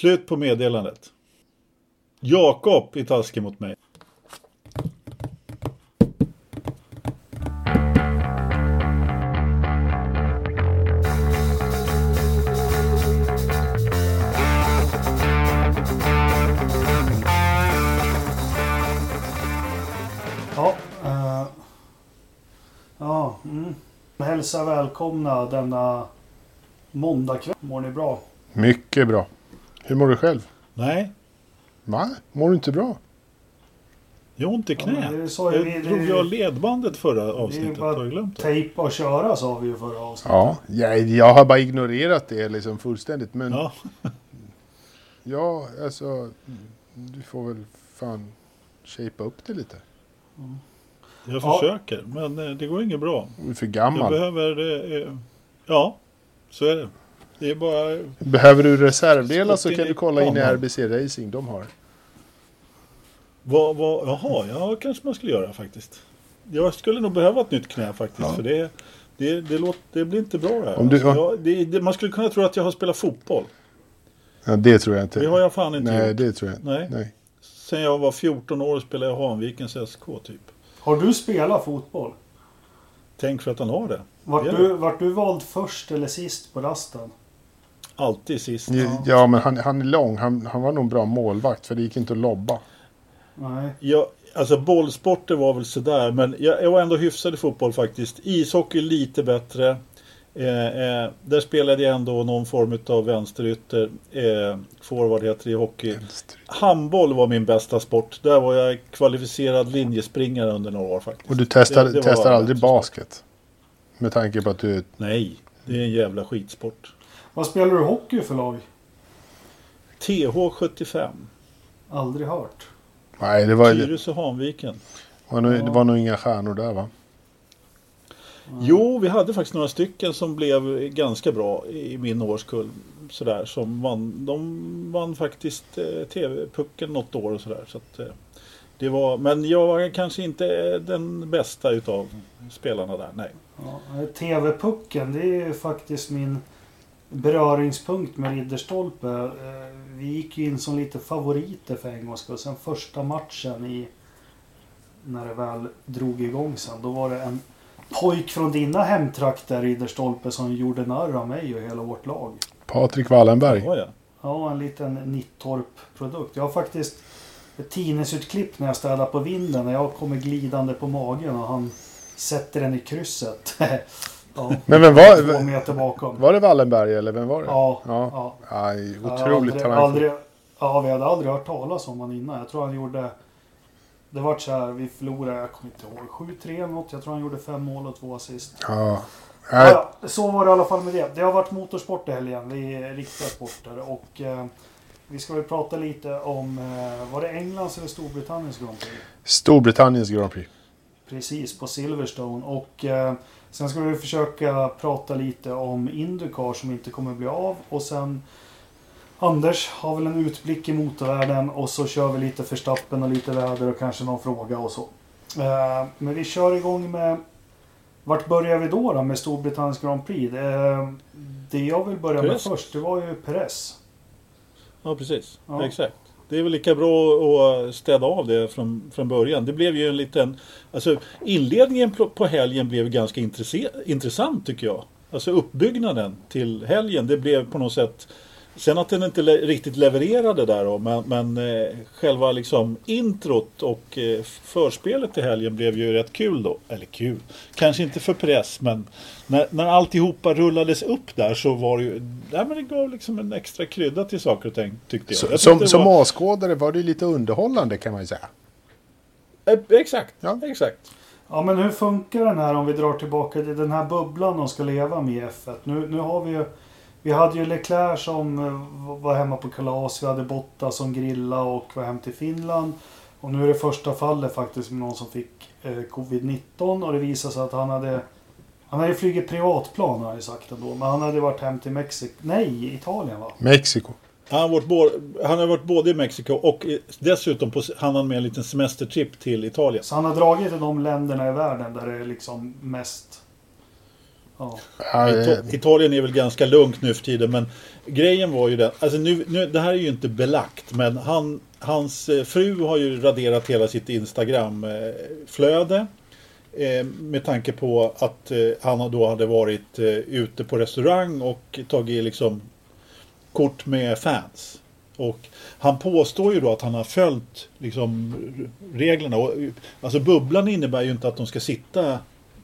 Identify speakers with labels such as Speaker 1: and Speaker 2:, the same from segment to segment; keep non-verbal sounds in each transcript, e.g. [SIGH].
Speaker 1: Slut på meddelandet. Jakob är taskig mot mig.
Speaker 2: Ja. Uh, ja. Mm. Hälsa välkomna denna måndagkväll. Mår ni bra?
Speaker 3: Mycket bra. Hur mår du själv?
Speaker 1: Nej,
Speaker 3: Va? Mår du inte bra?
Speaker 1: jag har ont i knä.
Speaker 2: Ja, ju
Speaker 1: jag
Speaker 2: vi-
Speaker 1: drog jag ledbandet förra
Speaker 2: Det är
Speaker 1: avsnittet.
Speaker 2: bara
Speaker 1: jag glömt det?
Speaker 2: Tejpa och köra sa vi ju förra avsnittet.
Speaker 3: Ja, jag, jag har bara ignorerat det liksom fullständigt. Men ja, [LAUGHS]
Speaker 1: Ja,
Speaker 3: alltså, du får väl fan shapea upp det lite.
Speaker 1: jag
Speaker 2: Ja.
Speaker 1: försöker. Men eh, det går inget bra.
Speaker 3: Du är för
Speaker 1: Jag
Speaker 3: gammal.
Speaker 1: behöver... Eh, ja, så är det. Det är bara...
Speaker 3: Behöver du reservdelar så kan du kolla in i. RBC Racing. De har.
Speaker 1: Vad, vad, jaha, ja kanske man skulle göra faktiskt. Jag skulle nog behöva ett nytt knä faktiskt.
Speaker 3: Ja.
Speaker 1: För det, det, det, låter, det blir inte bra det här.
Speaker 3: Om du-
Speaker 1: Alltså, jag, det, det, man skulle kunna tro att jag har spelat fotboll.
Speaker 3: Ja, det tror jag inte.
Speaker 1: Det har jag fan inte
Speaker 3: Nej,
Speaker 1: gjort.
Speaker 3: det tror jag inte.
Speaker 1: Nej.
Speaker 3: Nej.
Speaker 1: Sen jag var 14 år spelade jag Hanvikens SK typ.
Speaker 2: Har du spelat fotboll?
Speaker 1: Tänk för att han har det.
Speaker 2: Vart
Speaker 1: Det är
Speaker 2: du, vart du vald först eller sist på rasten?
Speaker 1: Alltid sist.
Speaker 3: Ja, ja, men han, han är lång. Han, han var nog en bra målvakt för det gick inte att lobba.
Speaker 2: Nej.
Speaker 1: Jag, alltså bollsporter var väl sådär. Men jag, jag var ändå hyfsad i fotboll faktiskt. Ishockey lite bättre. Eh, eh, där spelade jag ändå någon form av vänsterytter. Eh, forward heter det i hockey. Handboll var min bästa sport. Där var jag kvalificerad linjespringare under några år faktiskt.
Speaker 3: Och du testar,
Speaker 1: Det- det
Speaker 3: testar aldrig basket? Med tanke på att du...
Speaker 1: Nej, det är en jävla skitsport.
Speaker 2: Vad spelar du hockey för lag?
Speaker 1: TH75.
Speaker 2: Aldrig hört.
Speaker 3: Nej, det var,
Speaker 1: Tyresö Hanviken.
Speaker 3: var, nog, det var nog inga stjärnor där va?
Speaker 1: Jo, vi hade faktiskt några stycken som blev ganska bra i min årskull. Sådär, som vann, de vann faktiskt eh, TV-pucken något år och sådär. Så att, eh, det var, men jag var kanske inte den bästa utav spelarna där. Nej.
Speaker 2: Ja, TV-pucken, det är ju faktiskt min beröringspunkt med Ridderstolpe. Eh, Vi gick ju in som lite favoriter för en gångs skull. Sen första matchen i... När det väl drog igång sen. Då var det en pojk från dina hemtrakter Ridderstolpe som gjorde narr av mig och hela vårt lag.
Speaker 3: Patrik Wallenberg.
Speaker 1: Ja, ja.
Speaker 2: Ja, en liten Nittorp-produkt. Jag har faktiskt ett tidningsutklipp när jag städar på vinden. När jag kommer glidande på magen och han sätter den i krysset. [LAUGHS] ja,
Speaker 3: Men vem
Speaker 2: två
Speaker 3: var,
Speaker 2: meter bakom.
Speaker 3: var det Wallenberg eller vem var det?
Speaker 2: Ja,
Speaker 3: Ja.
Speaker 2: ja.
Speaker 3: Aj, otroligt
Speaker 2: aldrig, aldrig, Ja, vi hade aldrig hört talas om honom innan. Jag tror han gjorde... Det var så här, vi förlorade, jag kommer inte ihåg, 7-3 eller något. Jag tror han gjorde fem mål och två assist.
Speaker 3: Ja.
Speaker 2: Ja, så var det i alla fall med det. Det har varit motorsport i helgen. Vi är riktiga sporter. Och eh, vi ska väl prata lite om, eh, var det Englands eller Storbritanniens Grand Prix?
Speaker 3: Storbritanniens Grand Prix.
Speaker 2: Precis, på Silverstone. Och eh, sen ska vi försöka prata lite om Indycar som inte kommer bli av. Och sen Anders har väl en utblick i motorvärlden och så kör vi lite förstappen och lite väder och kanske någon fråga och så. Eh, men vi kör igång med vart börjar vi då, då med Storbritanniens Grand Prix? Det, det jag vill börja med
Speaker 1: Perez.
Speaker 2: först, det var ju Perez.
Speaker 1: ja precis.
Speaker 2: Ja.
Speaker 1: Exakt. Det är väl lika bra att städa av det från, från början. Det blev ju en liten... Alltså inledningen på- helgen blev ganska intressant tycker jag. Alltså uppbyggnaden till helgen, det blev på något sätt... Sen att den inte le- riktigt levererade där då, men, men eh, själva liksom introt och eh, förspelet till helgen blev ju rätt kul då. Eller kul, kanske inte för press, men när, när alltihopa rullades upp där så var det ju... Nej, men det gav liksom en extra krydda till saker och ting tyckte jag.
Speaker 3: Så,
Speaker 1: jag
Speaker 3: som
Speaker 1: tyckte det
Speaker 3: som
Speaker 1: var-
Speaker 3: åskådare var det lite underhållande kan man ju säga.
Speaker 1: Eh, Exakt,
Speaker 3: Ja.
Speaker 1: exakt.
Speaker 2: Ja men hur funkar den här om vi drar tillbaka till den här bubblan de ska leva med i F1? Nu, nu har vi ju... Vi hade ju Leclerc som eh, var hemma på kalas. Vi hade Botta som grilla och var hem till Finland. Och nu är det första fallet faktiskt med någon som fick eh, covid-19 och det visade sig att han hade... Han hade flugit privatplan har jag sagt ändå. Men han hade varit hem till Mexiko. Nej, Italien va?
Speaker 3: Mexiko.
Speaker 1: Han har, varit både, han har varit både i Mexiko och dessutom på, han har med en liten semestertrip till Italien.
Speaker 2: Så han har dragit till de länderna i världen där det är liksom mest... Ja.
Speaker 3: Ja,
Speaker 1: Ita- Italien är väl ganska lugnt nu för tiden men grejen var ju den, alltså nu, nu, det här är ju inte belagt men han, hans eh, fru har ju raderat hela sitt Instagram-flöde eh, med tanke på att eh, han då hade varit eh, ute på restaurang och tagit liksom kort med fans. Och han påstår ju då att han har följt liksom reglerna. Och, alltså bubblan innebär ju inte att de ska sitta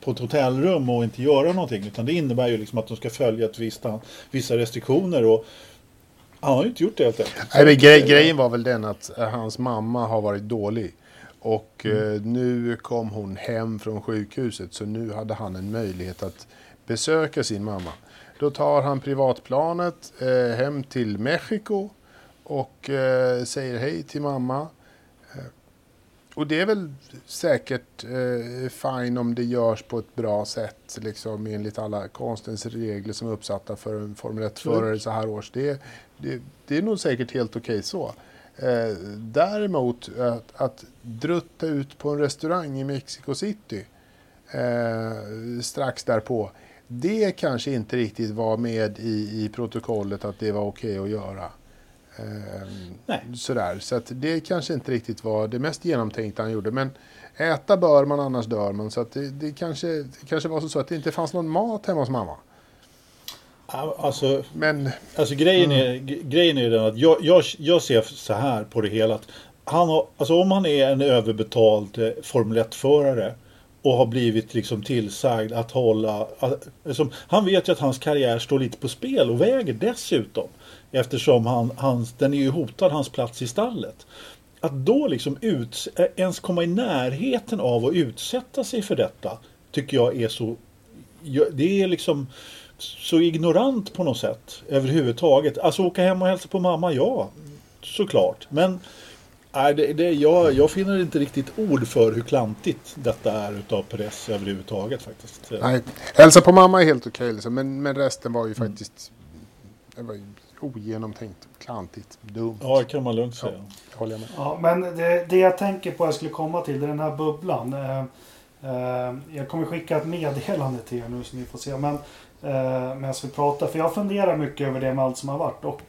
Speaker 1: på ett hotellrum och inte göra någonting. Utan det innebär ju liksom att de ska följa ett visst, vissa restriktioner. Och han har ju inte gjort det helt enkelt.
Speaker 3: Nej, men grej, grejen var väl den att eh, hans mamma har varit dålig. Och
Speaker 1: Mm.
Speaker 3: eh, nu kom hon hem från sjukhuset så nu hade han en möjlighet att besöka sin mamma. Då tar han privatplanet eh, hem till Mexiko och eh, säger hej till mamma. Och det är väl säkert eh, fine om det görs på ett bra sätt, liksom enligt alla konstens regler som är uppsatta för en Formel 1-förare så här års. Det, det, det är nog säkert helt okej så. Eh, däremot att, att drutta ut på en restaurang i Mexico City eh, strax därpå, det kanske inte riktigt var med i, i protokollet att det var okej att göra. Eh. Sådär. Så att det kanske inte riktigt var det mest genomtänkta han gjorde. Men äta bör man, annars dör man. Så att det, det, kanske, det kanske var så att det inte fanns någon mat hemma hos mamma.
Speaker 1: Alltså,
Speaker 3: Men
Speaker 1: Alltså grejen är, g- grejen är den att jag, jag, jag ser så här på det hela. Att han har, alltså om han är en överbetald eh, Formel 1-förare och har blivit liksom tillsagd att hålla... att- han vet ju att hans karriär står lite på spel och väger dessutom. Eftersom han, hans, den är ju hotad, hans plats i stallet. Att då liksom ut, ens komma i närheten av att utsätta sig för detta tycker jag är så... Det är liksom så ignorant på något sätt överhuvudtaget. Alltså åka hem och hälsa på mamma, ja, såklart. Men nej, det, det, jag, jag finner inte riktigt ord för hur klantigt detta är utav Perez överhuvudtaget faktiskt.
Speaker 3: nej, hälsa på mamma är helt okej. liksom. men, men resten var ju faktiskt det var ju ogenomtänkt, klantigt, dumt.
Speaker 1: Ja, det kan man lugnt säga.
Speaker 3: Det håller jag med.
Speaker 2: Ja, men det, det jag tänker på jag skulle komma till det är den här bubblan. Eh, eh, jag kommer skicka ett meddelande till er nu så ni får se. Men eh, medan vi pratar. För jag funderar mycket över det med allt som har varit. Och,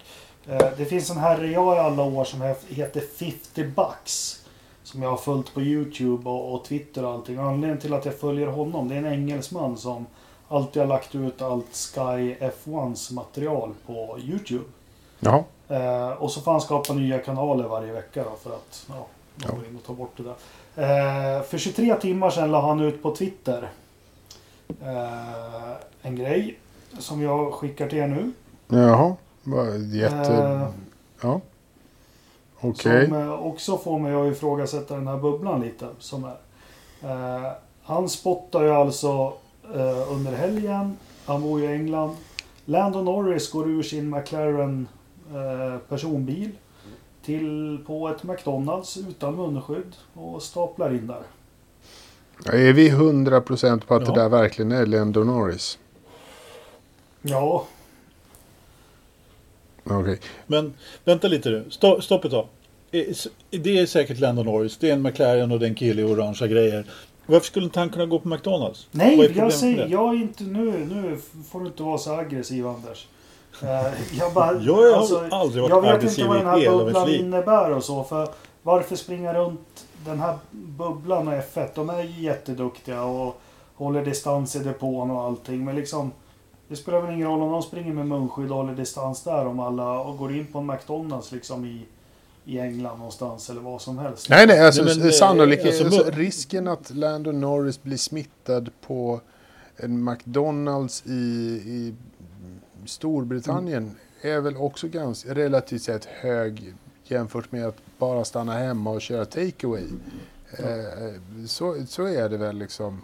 Speaker 2: eh, det finns en herre jag i alla år som he- heter 50 bucks. Som jag har följt på Youtube och, och Twitter och allting. Och anledningen till att jag följer honom det är en engelsman som alltid har lagt ut allt Sky F1s material på Youtube.
Speaker 3: Jaha.
Speaker 2: Eh, och så får han skapa nya kanaler varje vecka då för att ja, de går in och tar bort det där. Eh, för 23 timmar sedan la han ut på Twitter eh, en grej som jag skickar till er nu.
Speaker 3: Jaha, jätte...
Speaker 2: Eh,
Speaker 3: Ja. Okej.
Speaker 2: Som eh, också får mig att ifrågasätta den här bubblan lite. Som är. Eh, han spottar ju alltså eh, under helgen. Han bor i England. Landon Norris går ur sin McLaren eh, personbil. Till på ett McDonalds utan munskydd och staplar in där.
Speaker 3: Är vi 100% på att
Speaker 1: Ja.
Speaker 3: det där verkligen är Lando Norris?
Speaker 2: Ja,
Speaker 3: Okej.
Speaker 1: Men vänta lite nu, Sto- stopp ett tag. Eh, Det är säkert Lando Norris, det är en McLaren och det är en kille i orangea grejer. Varför skulle inte han kunna gå på McDonalds?
Speaker 2: Nej, jag säger, jag är inte nu, nu får du inte vara så aggressiv Anders. Eh, jag bara, [LAUGHS]
Speaker 1: Jag har
Speaker 2: alltså,
Speaker 1: aldrig varit
Speaker 2: Jag vet
Speaker 1: aggressiv
Speaker 2: inte vad den här bubblan innebär och så. För varför springa runt den här bubblan och F1? De är ju jätteduktiga och håller distans i depån och allting. Men liksom, det spelar väl ingen roll om de springer med munskydd och håller distans där om alla och går in på en McDonalds liksom i, i England någonstans eller vad som helst.
Speaker 3: Nej, nej, alltså,
Speaker 1: Nej, men, eh,
Speaker 3: sannolikt,
Speaker 1: alltså,
Speaker 3: alltså, risken att Lando Norris blir smittad på en McDonalds i, i Storbritannien är väl också ganska relativt sett hög jämfört med att bara stanna hemma och köra takeaway. Eh, så, så är det väl liksom.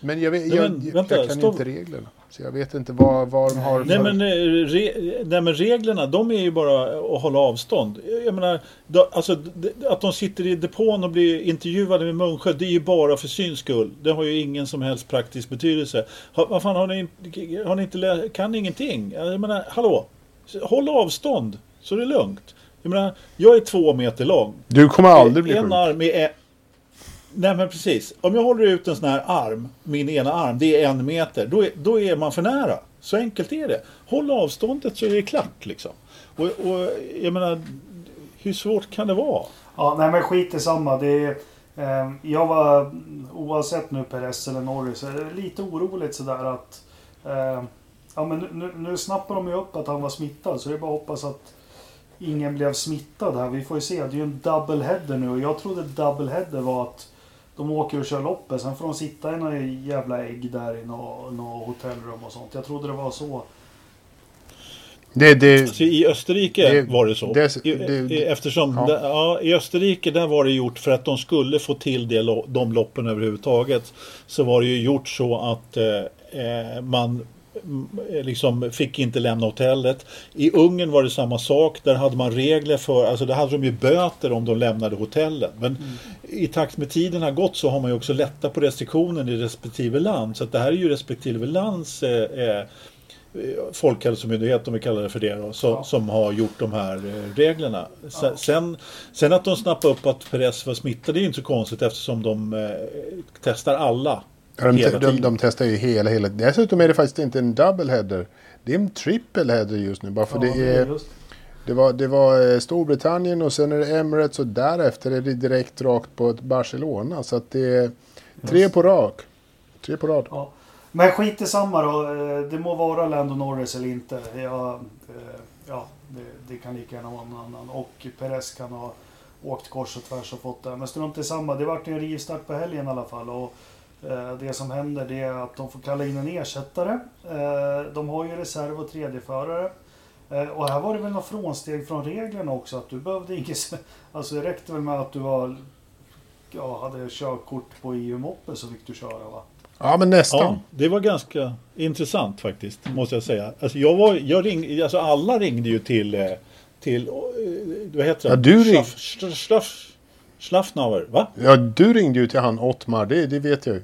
Speaker 3: Men jag, vet, jag, jag, jag kan inte reglerna. Så jag vet inte vad, vad de har
Speaker 1: Nej
Speaker 3: för...
Speaker 1: men, eh, re, nej men reglerna, de är ju bara att hålla avstånd. Jag menar, då, alltså, att de sitter i depån och blir intervjuade med munskydd, det är ju bara för syns skull. Det har ju ingen som helst praktisk betydelse. Vad fan, har ni, har ni inte lä- kan ni ingenting? Jag menar, hallå? Håll avstånd, så är det lugnt. Jag menar, jag är två meter lång.
Speaker 3: Du kommer aldrig bli
Speaker 1: en
Speaker 3: sjuk.
Speaker 1: arm är... Nej men precis. Om jag håller ut en sån här arm, min ena arm, det är en meter. Då är, då är man för nära. Så enkelt är det. Håll avståndet så är det klart liksom. Och, och jag menar, hur svårt kan det vara?
Speaker 2: Ja, nej men skit i samma. Det är, eh, jag var, oavsett nu Peres eller Norris, så är det lite oroligt sådär att... Eh, ja men nu, nu snappar de ju upp att han var smittad, så det är bara att hoppas att ingen blev smittad här. Vi får ju se. Det är ju en double header nu och jag trodde double header var att de åker och kör loppet. Sen får de sitta i några jävla ägg där i något, hotellrum och sånt. Jag trodde det var så.
Speaker 3: Det, det,
Speaker 1: Alltså, I Österrike
Speaker 3: Det-
Speaker 1: var det så.
Speaker 3: det-
Speaker 1: I- Eftersom,
Speaker 3: ja.
Speaker 1: ja. ja, I Österrike där var det gjort för att de skulle få till det, de loppen överhuvudtaget. Så var det ju gjort så att eh, eh, man liksom fick inte lämna hotellet. I Ungern var det samma sak. Där hade man regler för, alltså där hade de ju böter om de lämnade hotellen. Men i takt med tiden har gått så har man ju också lättat på restriktionen i respektive land. Så att det här är ju respektive lands eh, eh, Folkhälsomyndighet, om vi kallar det för det, då, så,
Speaker 2: Ja.
Speaker 1: som har gjort de här eh, reglerna. Sen, sen, sen att de snappade upp att Perez var smittad det är ju inte så konstigt eftersom de eh, testar alla.
Speaker 3: Ja, de,
Speaker 1: hela
Speaker 3: de, de testar ju hela, hela... Dessutom är det faktiskt inte en double header. Det är en triple header just nu. Bara för
Speaker 2: Ja,
Speaker 3: det, är,
Speaker 2: just,
Speaker 3: det, var, det var eh, Storbritannien och sen är det Emirates och därefter är det direkt rakt på ett Barcelona. Så att det är tre på rak. Tre på rad.
Speaker 2: ja. Men skit i samma då. Eh, Det må vara Lando Norris eller inte. Jag, eh, ja, det, det kan lika gärna vara någon annan. Och Perez kan ha åkt kors och tvärs och fått det. Men strunt i samma. Det vart en rivstart på helgen i alla fall. Och det som händer det är att de får kalla in en ersättare. Eh, De har ju reserv och tredjeförare. Eh, Och här var det väl något frånsteg från reglerna också. Att du behövde inget... [LAUGHS] Alltså det räckte väl med att du var... Ja, hade körkort på EU-moppe så fick du köra va?
Speaker 3: Ja, men nästan.
Speaker 1: Ja, det var ganska intressant faktiskt, måste jag säga. Alltså, jag var, jag ring, alltså alla ringde ju till, eh, till eh, vad heter det?
Speaker 3: Ja, du ring-
Speaker 1: Schlaff, Schlaff, Schlaff, Schlaffnauer, va?
Speaker 3: Ja, du ringde ju till han Ottmar, det, det vet jag ju.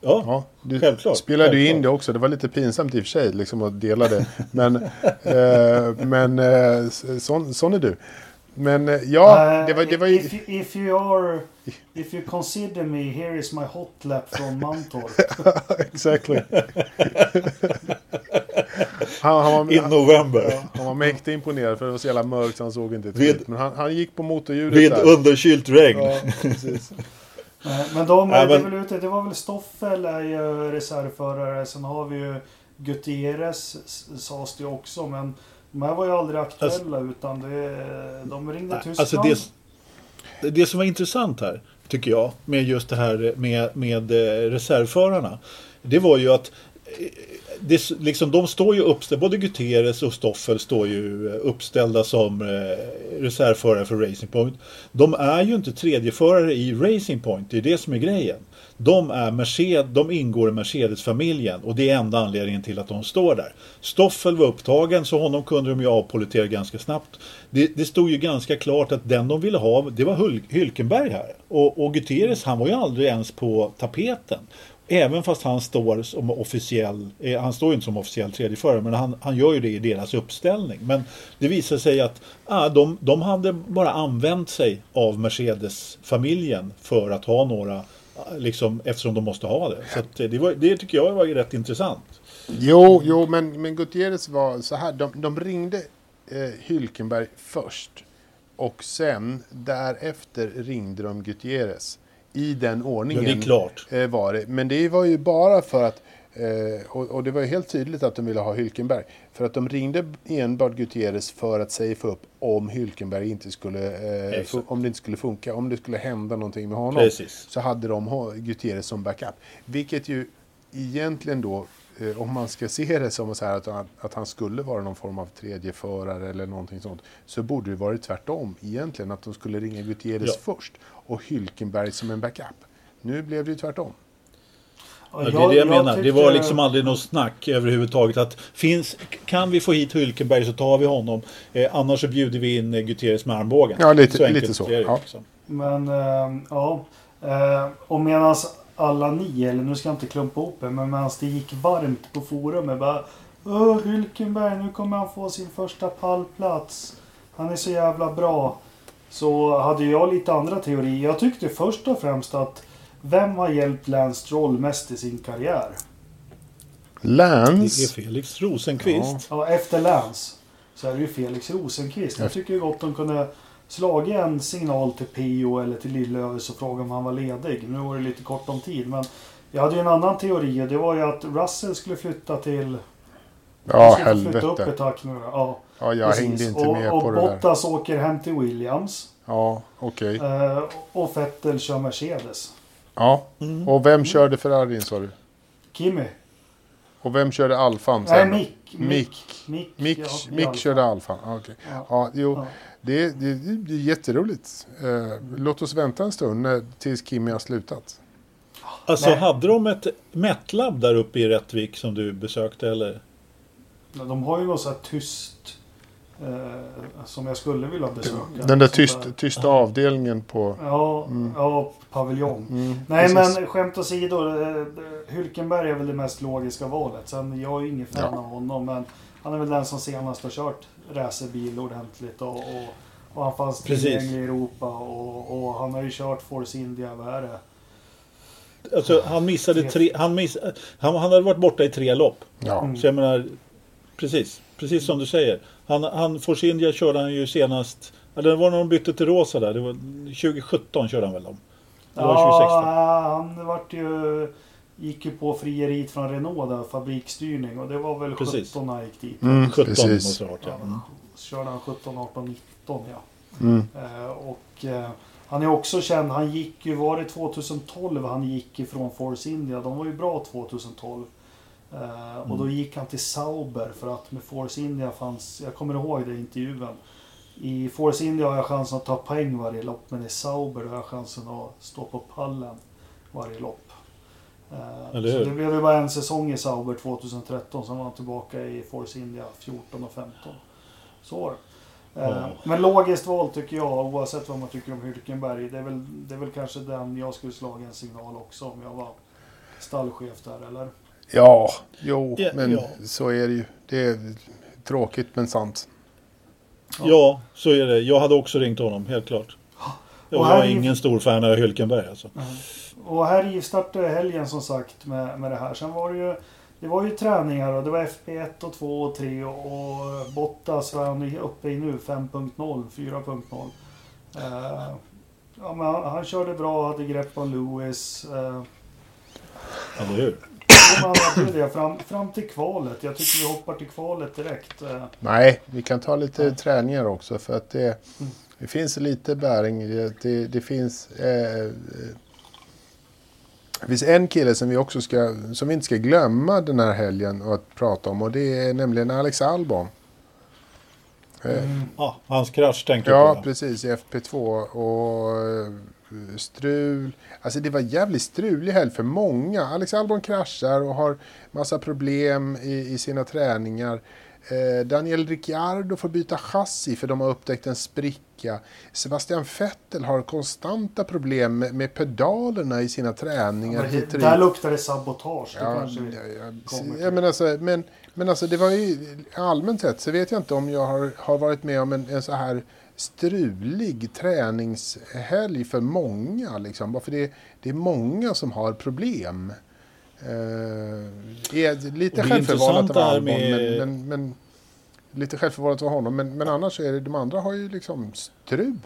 Speaker 1: Ja,
Speaker 3: Ja, du
Speaker 1: Självklart,
Speaker 3: spelade ju in det också. Det var lite pinsamt i och för sig liksom, att dela det. Men, [LAUGHS] eh, men eh, sån, sån är du. Men eh, ja,
Speaker 2: Eh,
Speaker 3: det var, det var ju...
Speaker 2: if, you- if you are... If you consider me, here is my hot lap från Mantorp. [LAUGHS]
Speaker 3: exactly. [LAUGHS] han, han, var,
Speaker 1: in november.
Speaker 3: Ja, han var mäktigt imponerad för det var så jävla mörkt så han såg inte ett
Speaker 1: Vid-
Speaker 3: skit. Men han, han gick på motorljudet
Speaker 1: Vid
Speaker 3: där.
Speaker 1: underkylt regn.
Speaker 3: Ja, [LAUGHS]
Speaker 2: Men de
Speaker 1: Ja,
Speaker 2: det är
Speaker 1: men-
Speaker 2: väl ute. Det var väl Stoffel är ju reservförare. Sen har vi ju Gutierrez sades det också. Men de här var ju aldrig aktuella utan det, de ringde Tyskland.
Speaker 1: Alltså det, det som var intressant här, tycker jag, med just det här med, med eh, reservförarna. Det var ju att eh, det, liksom, de står ju uppställda, både Guterres och Stoffel står ju eh, uppställda som eh, reservförare för Racing Point. De är ju inte tredjeförare i Racing Point, det är det som är grejen. De, är Mercedes, de ingår i Mercedes-familjen och det är enda anledningen till att de står där. Stoffel var upptagen så honom kunde de ju avpolitera ganska snabbt. Det, det stod ju ganska klart att den de ville ha det var Hul- Hülkenberg här. Och, och Guterres, han var ju aldrig ens på tapeten. Även fast han står som officiell, eh, han står ju inte som officiell tredjeförare men han, han gör ju det i deras uppställning. Men det visar sig att ah, de, de hade bara använt sig av Mercedes-familjen för att ha några, liksom, eftersom de måste ha det. Så att, det, var, det tycker jag var rätt intressant.
Speaker 3: Jo, jo men, men Gutierrez var så här. De, de ringde eh, Hylkenberg först. Och sen därefter ringde de Gutierrez. I den
Speaker 1: Ja,
Speaker 3: ordningen.
Speaker 1: det är klart.
Speaker 3: eh, var det. Men det var ju bara för att, eh, och, och det var ju helt tydligt att de ville ha Hylkenberg. För att de ringde enbart Gutierrez för att safea upp om Hylkenberg inte skulle, eh, fu- om det inte skulle funka, om det skulle hända någonting med honom.
Speaker 1: Precis.
Speaker 3: Så hade de Gutierrez som backup. Vilket ju egentligen då, eh, om man ska se det som så här att, han- att han skulle vara någon form av tredjeförare eller någonting sånt, så borde det varit tvärtom egentligen. Att de skulle ringa Gutierrez
Speaker 1: Ja.
Speaker 3: först och Hylkenberg som en backup. Nu blev det ju tvärtom.
Speaker 1: Ja, det är det jag, menar. Det var liksom aldrig något snack överhuvudtaget att finns, kan vi få hit Hülkenberg så tar vi honom. Eh, annars så bjuder vi in eh, Gutierrez med armbågen.
Speaker 3: Ja, lite-
Speaker 1: enkelt
Speaker 3: lite så.
Speaker 1: det,
Speaker 3: Ja.
Speaker 1: liksom.
Speaker 2: Men eh, ja. Eh, och medan alla ni, eller nu ska jag inte klumpa ihop det, men medan det gick varmt på forumet bara Åh, Hülkenberg, nu kommer han få sin första pallplats. Han är så jävla bra. Så hade jag lite andra teorier. Jag tyckte först och främst att Vem har hjälpt Lance Stroll mest i sin karriär?
Speaker 1: Det är
Speaker 3: Lance.
Speaker 1: Felix Rosenqvist.
Speaker 2: Ja, efter Lance så är det ju Felix Rosenqvist. Jag tycker ju gott de kunde slagit en signal till Pio eller till Lillövis och fråga om han var ledig. Nu var det lite kort om tid men jag hade ju en annan teori och det var ju att Russell skulle flytta till...
Speaker 3: Ja,
Speaker 2: skulle få flytta upp
Speaker 3: helvete.
Speaker 2: ett hack nu då. Ja,
Speaker 3: Ja, jag
Speaker 2: precis.
Speaker 3: hängde inte
Speaker 2: och,
Speaker 3: med
Speaker 2: och
Speaker 3: på det där.
Speaker 2: Bottas åker hem till Williams.
Speaker 3: Ja, okej.
Speaker 2: Eh, och Vettel kör Mercedes.
Speaker 3: Ja,
Speaker 1: Mm.
Speaker 3: och vem körde Ferrarin sa du?
Speaker 2: Kimmy.
Speaker 3: Och vem körde Alfan
Speaker 2: Nej,
Speaker 3: sen?
Speaker 2: Mick.
Speaker 3: Mick.
Speaker 2: Mick,
Speaker 3: Mick,
Speaker 2: ja,
Speaker 3: Mick körde. Alfan. Ja, okej.
Speaker 2: Ja.
Speaker 3: Ja, jo,
Speaker 2: Ja.
Speaker 3: Det, det, det är jätteroligt. Eh, låt oss vänta en stund när, tills Kimmy har slutat.
Speaker 1: Alltså
Speaker 2: Nej.
Speaker 1: hade de ett Metlab där uppe i Rättvik som du besökte eller?
Speaker 2: De har ju något så här tyst eh, som jag skulle vilja besöka.
Speaker 3: Den där tyst, tysta avdelningen på...
Speaker 2: Ja, ja, paviljong.
Speaker 3: Mm,
Speaker 2: Nej
Speaker 3: precis.
Speaker 2: men skämt åsido. eh, Hülkenberg är väl det mest logiska valet. Sen jag är ju ingen fan
Speaker 3: Ja.
Speaker 2: av honom. Men han är väl den som senast har kört racerbil ordentligt. Och, och, och han fanns
Speaker 1: Precis.
Speaker 2: tillgänglig i Europa. Och, och han har ju kört Force India. Vad är det?
Speaker 1: Alltså han missade tre, han, miss, han, han hade varit borta i tre lopp.
Speaker 3: Ja,
Speaker 2: Mm.
Speaker 1: Så jag menar, precis, precis som du säger. Han, han Force India körde han ju senast, ja, det var när de bytte till rosa där, det var 2017 körde han väl dem. Det var 2016.
Speaker 2: Ja, han vart ju, gick ju på frieriet från Renault där, fabriksstyrning. Och det var väl
Speaker 1: Precis.
Speaker 2: 17 han gick dit.
Speaker 3: mm,
Speaker 1: 17
Speaker 3: precis.
Speaker 1: måste det ha varit ja. Mm.
Speaker 2: Så körde han 17, 18, 19 ja.
Speaker 3: Mm.
Speaker 2: Eh, och eh, han är också känd, han gick ju, var det 2012 han gick ifrån Force India? De var ju bra 2012. Eh, och då gick han till Sauber för att med Force India fanns, jag kommer ihåg det intervjun. I Force India har jag chansen att ta poäng varje lopp men i Sauber har jag chansen att stå på pallen varje lopp. Eh, så det blev ju bara en säsong i Sauber 2013, sen var han tillbaka i Force India 14 och 15. Så var det.
Speaker 1: Ja.
Speaker 2: Men logiskt val tycker jag, oavsett vad man tycker om Hülkenberg. Det är väl, det är väl kanske den jag skulle slagit en signal också om jag var stallchef där, eller?
Speaker 3: Ja, jo,
Speaker 1: Ja,
Speaker 3: men
Speaker 1: ja.
Speaker 3: så är det ju. Det är tråkigt men sant.
Speaker 1: Ja, så är det. Jag hade också ringt honom, helt klart. Jag var
Speaker 2: är-
Speaker 1: ingen stor fan av Hülkenberg alltså.
Speaker 2: Och här rivstartade helgen som sagt med, med det här. Sen var det ju det var ju träningar och det var FP1 och 2 och 3 och, och Bottas var han uppe i nu 5.0, 4.0. Eh, ja, men han, han körde bra, hade grepp om Lewis. Eh,
Speaker 1: Eller hur?
Speaker 2: och man hade ju det fram, fram till kvalet. Jag tycker vi hoppar till kvalet direkt. Eh,
Speaker 3: Nej, vi kan ta lite
Speaker 2: Ja.
Speaker 3: träningar också för att det, det finns lite bäring. Det, det, finns... Eh, det finns en kille som vi också ska, som vi inte ska glömma den här helgen att prata om och det är nämligen Alex Albon. Eh,
Speaker 1: Ja, hans krasch tänker du
Speaker 3: Ja,
Speaker 1: på.
Speaker 3: precis. I FP2 och eh, strul. Alltså det var jävligt strulig helg för många. Alex Albon kraschar och har massa problem i, i sina träningar. Eh, Daniel Ricciardo får byta chassi för de har upptäckt en spricka. Sebastian Vettel har konstanta problem med, med pedalerna i sina träningar.
Speaker 2: men
Speaker 3: hit
Speaker 2: det, där luktar det sabotage. Det
Speaker 3: Ja, ja, ja, ja, men, alltså, men, men alltså det var ju allmänt sett så vet jag inte om jag har, har varit med om en, en så här strulig träningshelg för många. Liksom. Bara för det, det är många som har problem. Eh, är lite
Speaker 1: Och det är
Speaker 3: självförvållat av Albon,
Speaker 1: med-
Speaker 3: men, men, men lite självförvållat av honom. Men, men annars är det, de andra har ju liksom strul.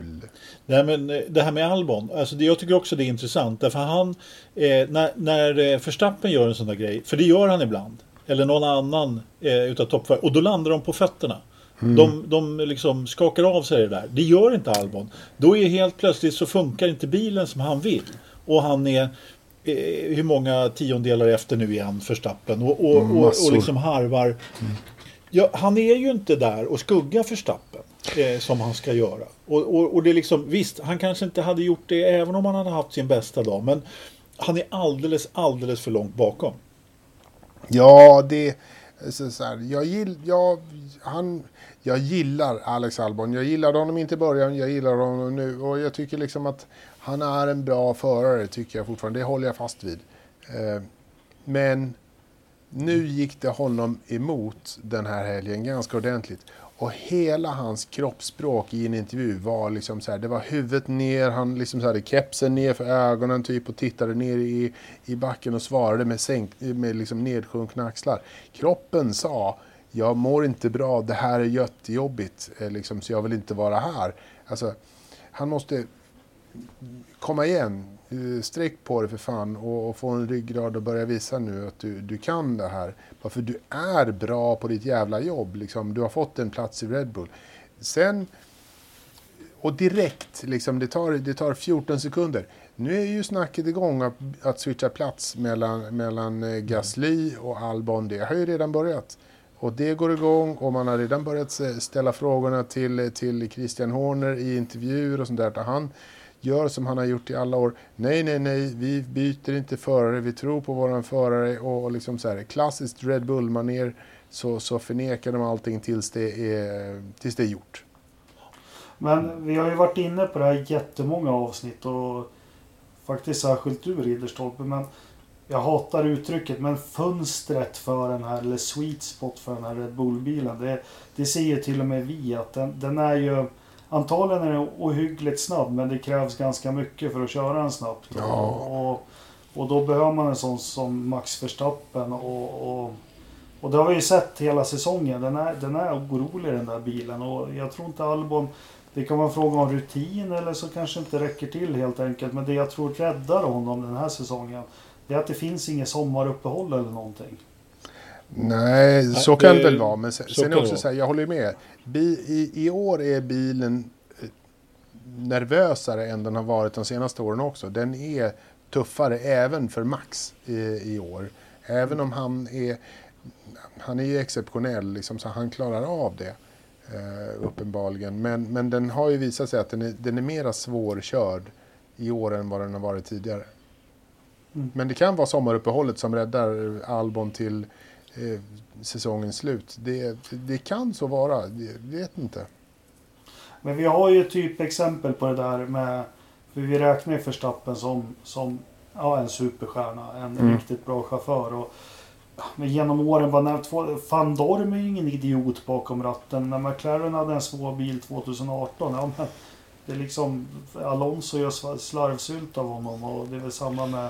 Speaker 1: Nej, men eh, det här med Albon, alltså det, jag tycker också det är intressant. Därför han, eh, när, när eh, Verstappen gör en sån där grej, för det gör han ibland. Eller någon annan eh, utav toppförare. Och då landar de på fötterna. De, de liksom skakar av sig det där. Det gör inte Albon. Då är helt plötsligt så funkar inte bilen som han vill. Och han är eh, hur många tiondelar efter nu igen Verstappen. Och, och, och, och liksom harvar. Ja, han är ju inte där och skuggar Verstappen eh, som han ska göra. Och, och, och det är liksom, visst, han kanske inte hade gjort det även om han hade haft sin bästa dag. Men han är alldeles, alldeles för långt bakom.
Speaker 3: Ja, det... Så, så här, jag, gill, jag, han, jag gillar Alex Albon. Jag gillade honom inte i början, jag gillar honom nu. Och jag tycker liksom att han är en bra förare, tycker jag fortfarande. Det håller jag fast vid. Eh, men nu gick det honom emot den här helgen ganska ordentligt. Och hela hans kroppsspråk i en intervju var liksom så här, det var huvudet ner, han liksom så hade kepsen ner för ögonen typ och tittade ner i, i backen och svarade med, sänk, med liksom nedsjunkna axlar. Kroppen sa, jag mår inte bra, det här är jättejobbigt, eh, liksom, så jag vill inte vara här. Alltså, han måste komma igen, sträck på dig för fan och, och få en ryggrad och börja visa nu att du, du kan det här. Bara för du är bra på ditt jävla jobb. Liksom. Du har fått en plats i Red Bull. Sen, och direkt, liksom, det, tar, det tar 14 sekunder. Nu är ju snacket igång att, att switcha plats mellan, mellan eh, Gasly och Albon. Det har ju redan börjat. Och det går igång och man har redan börjat ställa frågorna till, till Christian Horner i intervjuer och sånt där. Han gör som han har gjort i alla år. Nej, nej, nej, vi byter inte förare, vi tror på våran förare och liksom så här, klassiskt Red Bull-manér så, så förnekar de allting tills det, är, tills det är gjort.
Speaker 2: Men vi har ju varit inne på det här jättemånga avsnitt och faktiskt särskilt du Ridderstolpe. Men jag hatar uttrycket men fönstret för den här, eller sweet spot för den här Red Bull-bilen. Det, det säger till och med vi att den, den är ju Antagligen är den ohyggligt snabb men det krävs ganska mycket för att köra den snabbt.
Speaker 3: Ja.
Speaker 2: Och, och då behöver man en sån som Max Verstappen och, och, och det har vi ju sett hela säsongen. Den är, den är orolig den där bilen och jag tror inte Albon det kan vara en fråga om rutin eller så kanske inte räcker till helt enkelt. Men det jag tror räddar honom den här säsongen det är att det finns inget sommaruppehåll eller någonting.
Speaker 3: Nej, så Nej, kan det väl vara. Men sen, sen är också så här, jag håller med. Bi, i, I år är bilen eh, nervösare än den har varit de senaste åren också. Den är tuffare även för Max i, i år. Även om han är, han är ju exceptionell, liksom, så han klarar av det. Uh, uppenbarligen. Men, men den har ju visat sig att den är, den är mera svårkörd i år än vad den har varit tidigare. Mm. Men det kan vara sommaruppehållet som räddar Albon till eh, säsongens slut. Det, det kan så vara, jag vet inte.
Speaker 2: Men vi har ju typexempel på det där med, för vi räknar ju Verstappen som, som ja, en superstjärna, en mm. riktigt bra chaufför. Och, men genom åren var när Van Dorm är ju ingen idiot bakom ratten. När McLaren hade en svår bil 2018, ja men det är liksom Alonso gör slarvsylt av honom och det är väl samma med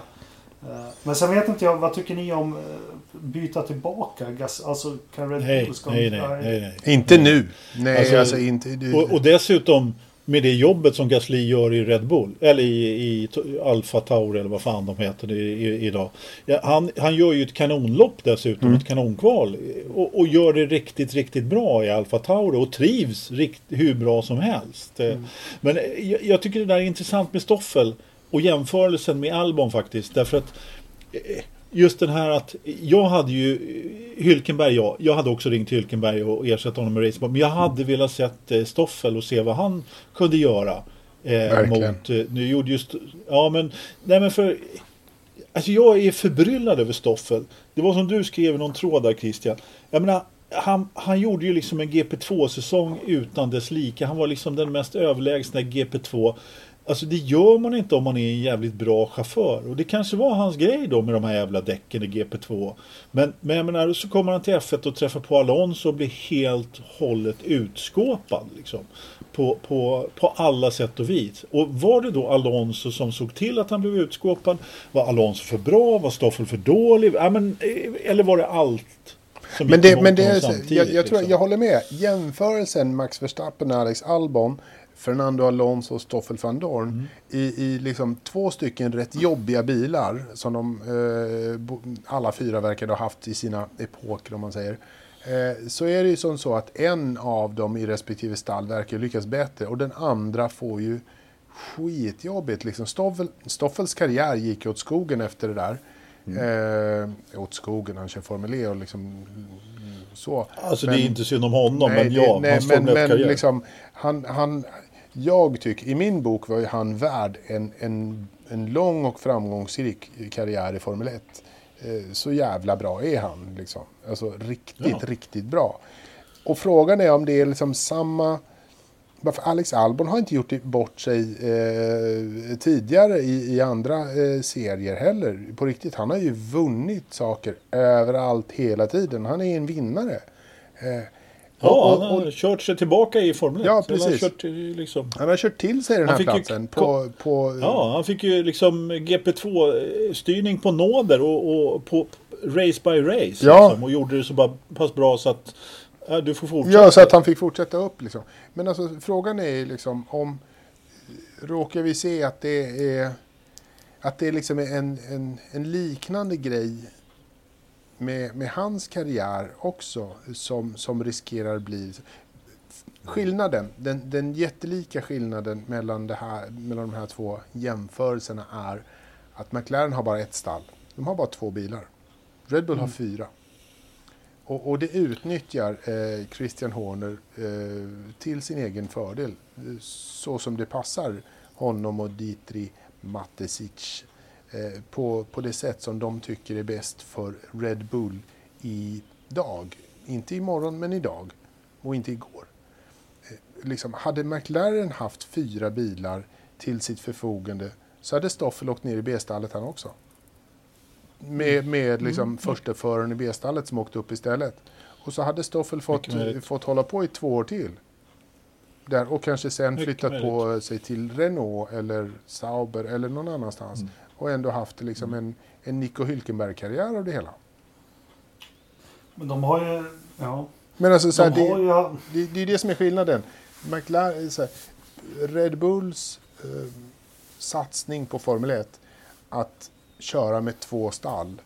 Speaker 2: men sen vet inte jag, vad tycker ni om eh, byta tillbaka? Gas, alltså kan Red
Speaker 1: nej, Bull ska... Nej, nej, nej, nej.
Speaker 3: Inte nu. Nej, alltså, alltså inte...
Speaker 1: Och, och, dessutom med det jobbet som Gasly gör i Red Bull. Eller i, i Alfa Tauri eller vad fan de heter i, i, idag. Ja, han, han gör ju ett kanonlopp dessutom, mm. ett kanonkval. Och, och, gör det riktigt, riktigt bra i Alfa Tauri och trivs rikt, hur bra som helst. Mm. Men jag, jag tycker det där är intressant med Stoffel och jämförelsen med Albon faktiskt. Därför att eh, just den här att jag hade ju eh, Hylkenberg, ja, jag hade också ringt Hylkenberg och ersatt honom med racingboll. Men jag hade velat sett eh, Stoffel och se vad han kunde göra. Eh, mot, nu gjorde just, ja men, nej men för Alltså jag är förbryllad över Stoffel. Det var som du skrev i någon tråd där Christian. Jag menar, han, han gjorde ju liksom en GP2-säsong utan dess like. Han var liksom den mest överlägsna GP2. Alltså det gör man inte om man är en jävligt bra chaufför. Och det kanske var hans grej då med de här jävla däcken i GP2. Men, men jag menar, så kommer han till F1 och träffar på Alonso och blir helt hållet utskåpad. Liksom, på, på, på alla sätt och vis. Och var det då Alonso som såg till att han blev utskåpad? Var Alonso för bra? Var Stoffel för dålig? Ja, men, eh, eller var det allt?
Speaker 3: men det, men det jag, jag, tror, liksom? jag håller med. Jämförelsen Max Verstappen och Alex Albon Fernando Alonso och Stoffel van Dorn mm. i, i liksom två stycken rätt jobbiga bilar som de eh, alla fyra verkade ha haft i sina epoker om man säger. Eh, så är det ju som så att en av dem i respektive stall verkar lyckas bättre och den andra får ju skitjobbigt. Liksom Stoffel, Stoffels karriär gick åt skogen efter det där. Mm. Eh, åt skogen, han kör Formel E och liksom så.
Speaker 1: Alltså men, det är inte synd om honom, nej, men ja,
Speaker 3: nej, hans men, men liksom, han, han, jag tycker, i min bok var ju han värd en, en, en lång och framgångsrik karriär i Formel 1. Eh, så jävla bra är han. Liksom. Alltså riktigt, ja. riktigt bra. Och frågan är om det är liksom samma... Varför Alex Albon har inte gjort bort sig eh, tidigare i, i andra eh, serier heller. På riktigt, han har ju vunnit saker överallt hela tiden. Han är en vinnare. Eh,
Speaker 1: Ja,
Speaker 3: Och-
Speaker 1: han har
Speaker 3: och-
Speaker 1: kört sig tillbaka i Formel 1.
Speaker 3: Ja,
Speaker 1: Eller Han har
Speaker 3: precis.
Speaker 1: kört, liksom,
Speaker 3: Han har kört till sig den
Speaker 1: Han
Speaker 3: här
Speaker 1: ju
Speaker 3: platsen
Speaker 1: ko-
Speaker 3: på... på
Speaker 1: ja, han fick ju liksom GP2-styrning på nåder och, och på race by race.
Speaker 3: Ja.
Speaker 1: Liksom, och gjorde det så bara, pass bra så att ja, du får fortsätta.
Speaker 3: Ja, så att han fick fortsätta upp liksom. Men alltså frågan är ju liksom om råkar vi se att det är att det är liksom en, en, en liknande grej med, med hans karriär också som, som riskerar bli skillnaden, den, den jättelika skillnaden mellan, det här, mellan de här två jämförelserna är att McLaren har bara ett stall. De har bara två bilar. Red Bull har fyra. Och, och det utnyttjar eh, Christian Horner eh, till sin egen fördel. eh, Så som det passar honom och Dietrich Matesic. Eh, på, på det sätt som de tycker är bäst för Red Bull idag. Inte imorgon, men idag. Och inte igår. Eh, liksom, hade McLaren haft fyra bilar till sitt förfogande så hade Stoffel åkt ner i B-stallet han också. Med, med liksom första föraren i B-stallet som åkte upp istället. Och så hade Stoffel fått, fått hålla på i två år till. Där, och kanske sen
Speaker 1: Mycket
Speaker 3: flyttat på sig till Renault eller Sauber eller någon annanstans.
Speaker 1: Mm.
Speaker 3: Och ändå haft liksom en, en Nico Hülkenberg-karriär av det hela.
Speaker 2: Men de har ju... Ja.
Speaker 3: Men alltså så här,
Speaker 2: De
Speaker 3: det,
Speaker 2: ju...
Speaker 3: det, det är det som är skillnaden. McLaren, så här, Red Bulls eh, satsning på Formel 1, att köra med två stall,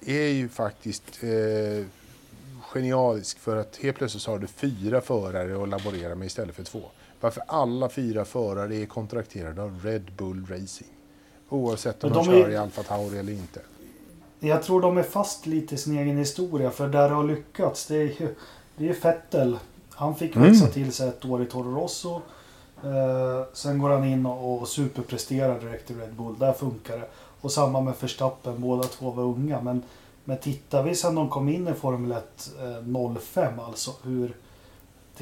Speaker 3: är ju faktiskt eh, genialisk för att helt plötsligt har du fyra förare att laborera med istället för två. Varför alla fyra förare är kontrakterade av Red Bull Racing. Oavsett om de,
Speaker 2: de är-
Speaker 3: kör i Alfa Tauri eller inte.
Speaker 2: Jag tror de är fast lite i sin egen historia. För där det har lyckats, det är ju det är Fettel. Han fick
Speaker 3: Mm.
Speaker 2: växa till sig ett år i Toro Rosso. Eh, sen går han in och, och superpresterar direkt i Red Bull. Där funkar det. Och samma med Verstappen. Båda två var unga. Men, men tittar vi sen de kom in i Formel 1 eh, 05 alltså. Hur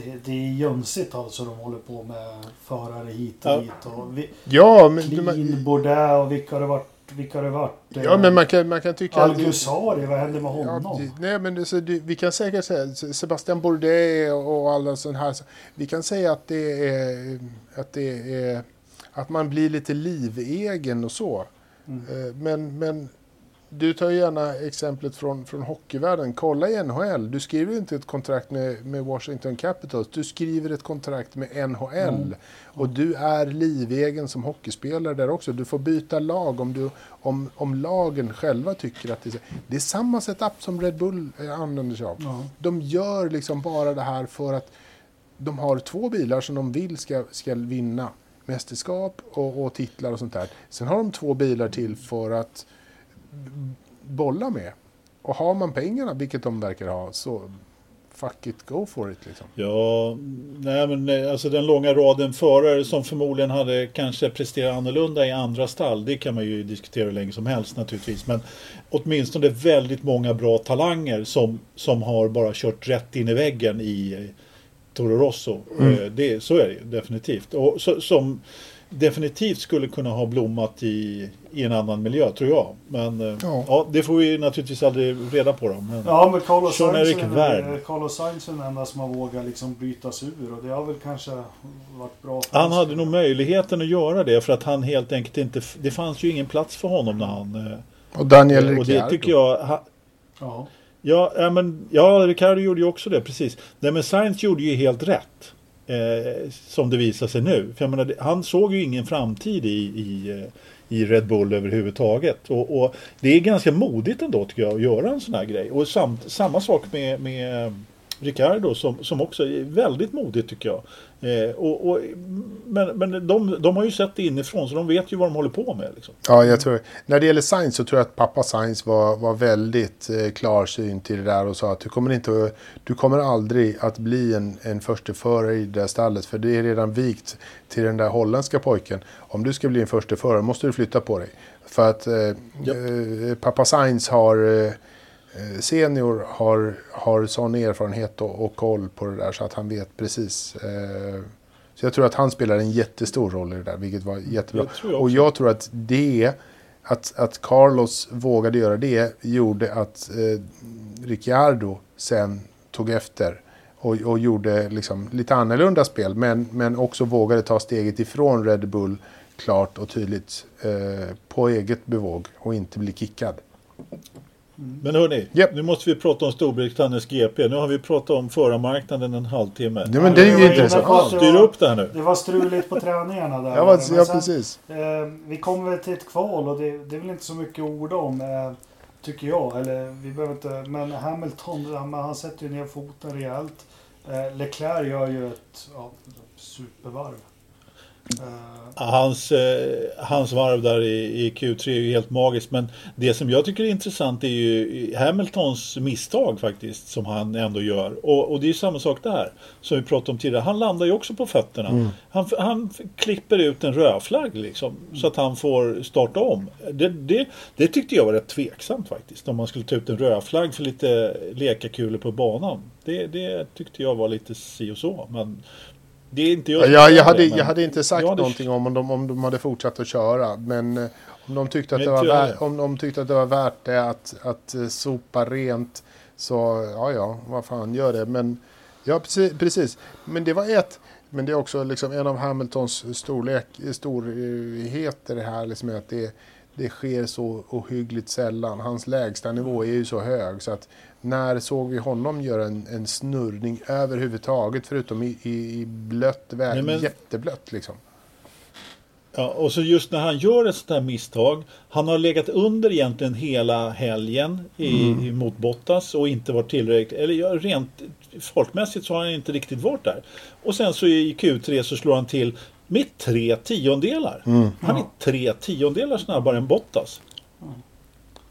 Speaker 2: det, det är jönsigt alltså de håller på med förare hit och
Speaker 1: Ja.
Speaker 2: dit. Och vi,
Speaker 3: Ja, men,
Speaker 2: Clean, Bourdais och vilka har det varit? Vilka har det varit?
Speaker 3: ja, men man kan, man kan tycka...
Speaker 2: Algusari, vad hände med
Speaker 3: Ja,
Speaker 2: honom?
Speaker 3: det- nej, men det, så, det, vi kan säkert säga Sebastian Bourdais och, alla sådana här. Vi kan säga att det är att det är att man blir lite livegen och så.
Speaker 2: Mm.
Speaker 3: Eh, Men, men du tar gärna exemplet från, från hockeyvärlden. Kolla i NHL. Du skriver inte ett kontrakt med, med Washington Capitals. Du skriver ett kontrakt med NHL.
Speaker 2: Mm.
Speaker 3: Och du är livegen som hockeyspelare där också. Du får byta lag om, du, om, om lagen själva tycker att det är... Det är samma setup som Red Bull eh, använder sig av.
Speaker 2: Ja.
Speaker 3: De gör liksom bara det här för att de har två bilar som de vill ska, ska vinna mästerskap och, och titlar och sånt där. Sen har de två bilar till för att bolla med. Och har man pengarna, vilket de verkar ha, så fuck it, go for it liksom.
Speaker 1: Ja, nej men alltså den långa raden förare som förmodligen hade kanske presterat annorlunda i andra stall. Det kan man ju diskutera hur länge som helst naturligtvis. Men åtminstone väldigt många bra talanger som, som har bara kört rätt in i väggen i eh, Toro Rosso.
Speaker 3: Mm.
Speaker 1: Eh, Det, så är det definitivt. Och så, som definitivt skulle kunna ha blommat i, i en annan miljö tror jag. Men eh,
Speaker 3: Ja.
Speaker 1: ja. det får vi naturligtvis aldrig reda på. Då. Men,
Speaker 2: Ja, men Carlos Sainz, är väl-
Speaker 1: Verne.
Speaker 2: Carlos Sainz är den enda som har vågat liksom bryta sig ur och det har väl kanske varit bra. för
Speaker 1: Han hade nog möjligheten att göra det för att han helt enkelt inte... Det fanns ju ingen plats för honom när han... eh,
Speaker 3: Och Daniel
Speaker 1: Och det
Speaker 3: Ricciardo.
Speaker 1: tycker jag... Ha,
Speaker 2: Ja.
Speaker 1: ja, ja, men, ja, Ricardo gjorde ju också det, precis. Nej, men Sainz gjorde ju helt rätt. Eh, som det visar sig nu. För jag menar, han såg ju ingen framtid i, i, eh, i Red Bull överhuvudtaget. Och, och det är ganska modigt ändå tycker jag att göra en sån här grej. Och samt, samma sak med, med Ricardo som, som också är väldigt modigt tycker jag. Eh, och, och, men men de, de har ju sett det inifrån så de vet ju vad de håller på med. Liksom.
Speaker 3: Ja, jag tror, när det gäller Sainz så tror jag att pappa Sainz var, var väldigt eh, klarsynt i det där och sa att du kommer, inte, du kommer aldrig att bli en, en försteförare i det där stallet för det är redan vikt till den där holländska pojken. Om du ska bli en försteförare måste du flytta på dig. För att eh,
Speaker 1: Japp.
Speaker 3: eh, pappa Sainz har eh, senior har, har sån erfarenhet och, och koll på det där så att han vet precis. Eh, så jag tror att han spelar en jättestor roll i det där, vilket var jättebra.
Speaker 1: Det tror jag
Speaker 3: och jag tror att det, att, att Carlos vågade göra det, gjorde att eh, Ricciardo sen tog efter och, och gjorde liksom lite annorlunda spel. Men, men också vågade ta steget ifrån Red Bull klart och tydligt eh, på eget bevåg och inte bli kickad.
Speaker 1: Men hörni,
Speaker 3: Japp.
Speaker 1: nu måste vi prata om Storbritanniens GP. Nu har vi pratat om förarmarknaden en halvtimme.
Speaker 3: Ja, men det är ju intressant.
Speaker 1: Styr upp det här nu.
Speaker 2: Det var struligt på träningarna där.
Speaker 3: Ja,
Speaker 2: var
Speaker 3: ja
Speaker 2: sen,
Speaker 3: precis.
Speaker 2: Eh, vi kommer väl till ett kval och det, det är väl inte så mycket orda om. Eh, tycker jag. Eller vi behöver inte. Men Hamilton, han, han sätter ju ner foten rejält. Eh, Leclerc gör ju ett ja, supervarv.
Speaker 1: Hans, eh, hans varv där i, i Q3 är ju helt magiskt. Men det som jag tycker är intressant är ju Hamiltons misstag faktiskt. Som han ändå gör. Och, och det är samma sak där. Som vi pratade om tidigare. Han landar ju också på fötterna. Han, han klipper ut en rödflagg liksom. Så att han får starta om. Det, det, det tyckte jag var rätt tveksamt faktiskt. Om man skulle ta ut en rödflagg för lite lekakulor på banan. Det, det tyckte jag var lite si och så. Men det är inte jag som
Speaker 3: jag, jag, hade,
Speaker 1: det, men
Speaker 3: jag hade inte sagt
Speaker 1: hade-
Speaker 3: någonting om, om, de, om de hade fortsatt att köra. Men eh, om de tyckte att, det var, värt, om de tyckte att det var värt det att, att eh, sopa rent så ja, ja, vad fan, gör det. Men ja, precis. precis. Men det var ett. Men det är också liksom en av Hamiltons storlek, storheter här. Liksom är att det, det sker så ohyggligt sällan. Hans lägsta nivå är ju så hög så att när såg vi honom göra en, en snurrning överhuvudtaget förutom i, i, i blött väder,
Speaker 1: men-
Speaker 3: jätteblött liksom.
Speaker 1: Ja, och så just när han gör ett sånt här misstag. Han har legat under egentligen hela helgen i,
Speaker 3: Mm.
Speaker 1: mot Bottas och inte varit tillräckligt, eller ja, rent folkmässigt så har han inte riktigt varit där. Och sen så i Q3 så slår han till med tre tiondelar.
Speaker 3: Mm.
Speaker 1: Han är tre tiondelar snabbare än Bottas.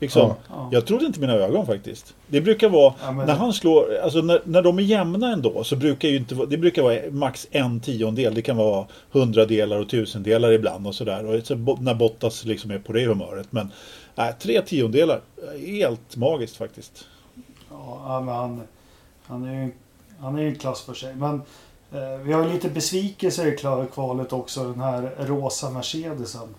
Speaker 1: Liksom,
Speaker 3: Ja.
Speaker 2: Ja.
Speaker 1: Jag trodde inte mina ögon faktiskt. Det brukar vara,
Speaker 2: Ja, men-
Speaker 1: när han slår, alltså när, när de är jämna ändå så brukar ju inte vara- det brukar vara max en tiondel. Det kan vara hundradelar och tusendelar ibland och sådär. Och så, när Bottas liksom är på det humöret. Men nej, tre tiondelar, helt magiskt faktiskt.
Speaker 2: Ja, men han, han är ju han är ju en klass för sig. Men vi har lite besvikelser i kvalet också. Den här rosa Mercedesen.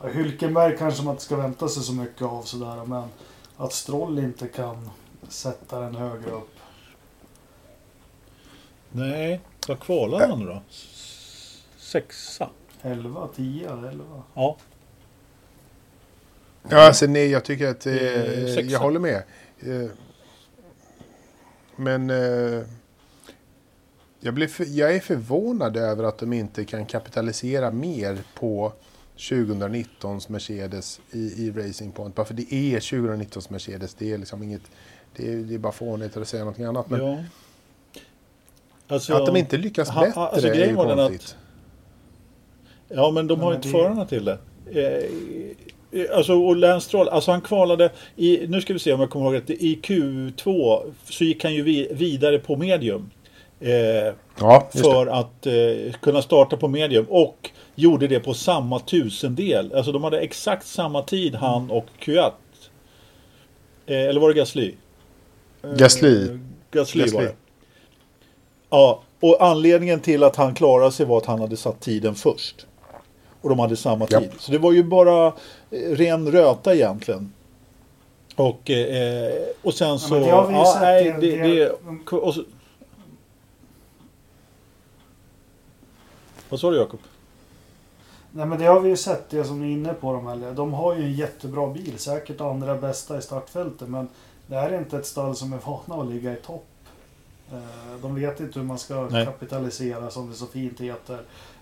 Speaker 2: Ja, Hülkenberg kanske man inte ska vänta sig så mycket av sådär. Men att Stroll inte kan sätta den högre upp.
Speaker 1: Nej, vad kvalade han då? Sexa?
Speaker 2: 11, 10, 11.
Speaker 1: Ja.
Speaker 3: Ja, alltså nej, jag tycker att eh,
Speaker 1: Eh,
Speaker 3: jag håller med. Eh, men eh, jag, blir för, jag är förvånad över att de inte kan kapitalisera mer på 2019s Mercedes i, i Racing Point. Bara för det är 2019s Mercedes. Det är liksom inget... Det är, det är bara fånigt att säga någonting annat. Men
Speaker 1: ja. Alltså,
Speaker 3: att de inte lyckas
Speaker 1: ha-
Speaker 3: bättre
Speaker 1: alltså,
Speaker 3: är
Speaker 1: grejen
Speaker 3: ju
Speaker 1: var den att-
Speaker 3: konstigt.
Speaker 1: Ja, men de
Speaker 2: Ja,
Speaker 1: har
Speaker 2: men
Speaker 1: inte
Speaker 2: det-
Speaker 1: förarna till det. Eh, alltså, och Lance Stroll, alltså han kvalade i, nu ska vi se om jag kommer ihåg rätt, i Q2 så gick han ju vi, vidare på medium. Eh,
Speaker 3: Ja, just det.
Speaker 1: för att eh, kunna starta på medium och gjorde det på samma tusendel. Alltså de hade exakt samma tid han och Kvyat. Eh, eller var det Gasly? Eh,
Speaker 3: Gasly.
Speaker 1: Gasly,
Speaker 3: Gasly.
Speaker 1: var det. Ja, och anledningen till att han klarade sig var att han hade satt tiden först. Och de hade samma
Speaker 3: Ja.
Speaker 1: tid. Så det var ju bara eh, ren röta egentligen. Och, eh, och sen så...
Speaker 2: men det har vi ju
Speaker 1: ja,
Speaker 2: sett,
Speaker 1: nej,
Speaker 2: det-
Speaker 1: det,
Speaker 2: det-
Speaker 1: det, och så, vad sa du Jakob?
Speaker 2: Nej men det har vi ju sett, det som ni är inne på. De, här. de har ju en jättebra bil, säkert andra bästa i startfältet. Men det här är inte ett stall som är vana att ligga i topp. Eh, De vet inte hur man ska
Speaker 1: Nej.
Speaker 2: kapitalisera som det så fint heter.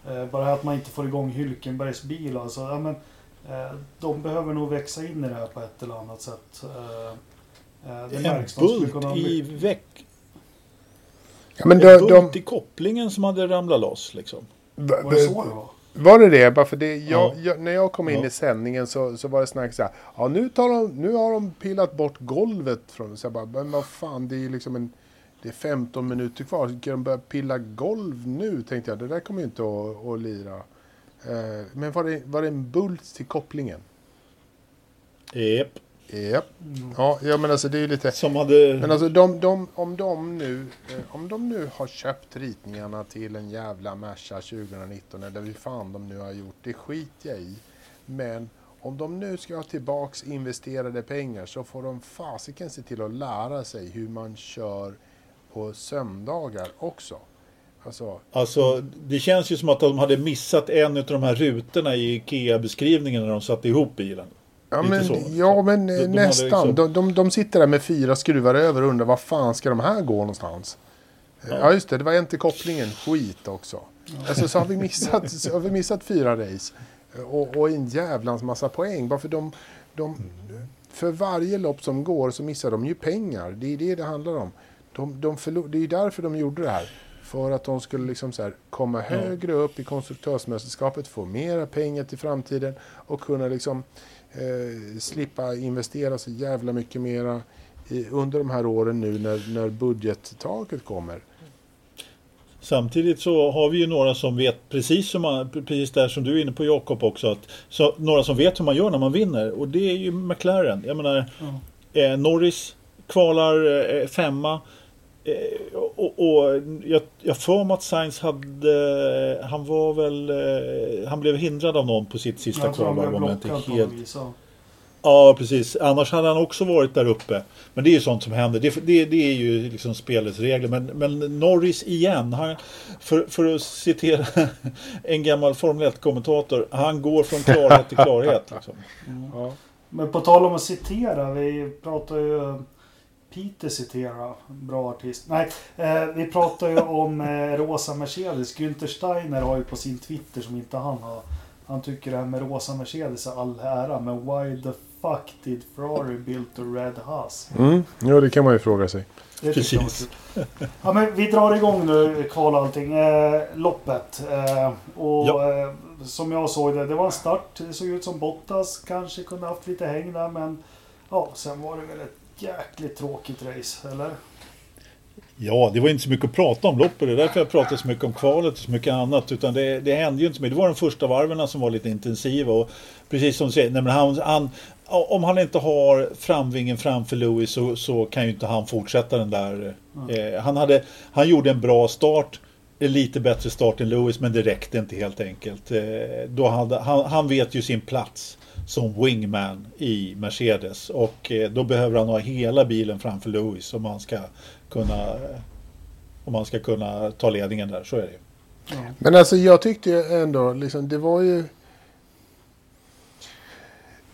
Speaker 2: Eh, Bara att man inte får igång Hylkenbergs bil. Alltså, ja, men, eh, de behöver nog växa in i det här på ett eller annat sätt. Det
Speaker 1: En
Speaker 2: skulle kunna
Speaker 1: bult i veck...
Speaker 3: Ja, men
Speaker 1: en bult
Speaker 3: de,
Speaker 1: i kopplingen som hade ramlat loss liksom.
Speaker 2: Var det så det var?
Speaker 3: Var det det? Bara för det jag,
Speaker 1: Ja.
Speaker 3: jag, när jag kom in
Speaker 1: Ja.
Speaker 3: i sändningen så, så var det snack så här. Ja, nu, tar de, nu har de pillat bort golvet från... Så jag bara, men vad fan, det är liksom en... Det är 15 minuter kvar. Ska de börja pilla golv nu? Tänkte jag. Det där kommer ju inte att, att lira. Eh, men var det, var det en bult till kopplingen?
Speaker 1: Japp.
Speaker 3: Japp.
Speaker 2: Mm.
Speaker 3: Ja, ja, men alltså det är ju lite...
Speaker 1: Som hade...
Speaker 3: Men alltså de, de, om, de nu, eh, om de nu har köpt ritningarna till en jävla Merca 2019 eller hur fan de nu har gjort, det skiter jag i. Men om de nu ska ha tillbaks investerade pengar så får de fasiken se till att lära sig hur man kör på söndagar också. Alltså,
Speaker 1: Alltså, det känns ju som att de hade missat en av de här rutorna i IKEA-beskrivningen när de satte ihop bilen.
Speaker 3: Ja, men,
Speaker 1: så.
Speaker 3: ja, men
Speaker 1: De-
Speaker 3: eh,
Speaker 1: de hade
Speaker 3: nästan.
Speaker 1: liksom-
Speaker 3: De, de, de sitter där med fyra skruvar över och undrar var fan ska de här gå någonstans? Ja, ja just det, det var till kopplingen. Skit också. Alltså, så har vi missat, så har vi missat fyra race. Och, och en jävlans massa poäng. Bara för de, de, för varje lopp som går så missar de ju pengar. Det är det det handlar om. De, de förlor, det är därför de gjorde det här. För att de skulle liksom så här komma högre upp i konstruktörsmästerskapet, få mera pengar till framtiden och kunna liksom eh, slippa investera så jävla mycket mera i, under de här åren nu när, när budgettaket kommer.
Speaker 1: Samtidigt så har vi ju några som vet precis som man, precis där som du är inne på Jakob också. Att, så, några som vet hur man gör när man vinner och det är ju McLaren. Jag menar eh, Norris kvalar eh, femma. Eh, och, och jag, jag får mig att Sainz hade, han var väl, eh, han blev hindrad av någon på sitt sista kvalvarv om jag inte helt
Speaker 2: ja.
Speaker 1: Precis. Annars hade han också varit där uppe. Men det är ju sånt som händer. Det, det, det är ju liksom spelets regler. Men, men Norris igen. Han, för, för att citera [LAUGHS] en gammal Formel 1-kommentator. Han går från klarhet till klarhet. [LAUGHS] Liksom.
Speaker 3: Ja.
Speaker 2: Men på tal om att citera. Vi pratar ju... Peter citera, bra artist. Nej, eh, vi pratar ju om eh, rosa Mercedes. Günther Steiner har ju på sin Twitter som inte han har. Han tycker det här med rosa Mercedes är all ära. Men why the fuck did Ferrari build a red Haas?
Speaker 3: Mm, ja, det kan man ju fråga sig.
Speaker 2: Det
Speaker 1: Precis.
Speaker 2: Ja, men vi drar igång nu, Karl allting. Eh, loppet. Eh, och
Speaker 1: Ja.
Speaker 2: eh, som jag såg det, det var en start. Det såg ut som Bottas kanske kunde haft lite häng där, men ja, sen var det väl ett jäkligt tråkigt race, eller?
Speaker 1: Ja, det var inte så mycket att prata om loppet. Det är därför jag pratar så mycket om kvalet och så mycket annat. Utan det, det hände ju inte så mycket. Det var de första varven som var lite intensiva. Och precis som du säger, nej, men han, han, om han inte har framvingen framför Lewis så, så kan ju inte han fortsätta den där. Eh, han, hade, han gjorde en bra start. En lite bättre start än Lewis men det räckte inte helt enkelt. Eh, då hade, han, han vet ju sin plats som wingman i Mercedes. Och eh, då behöver han ha hela bilen framför Lewis om han ska kunna om han ska kunna ta ledningen där. Så är det ju.
Speaker 3: Men alltså jag tyckte ändå, liksom, det var ju...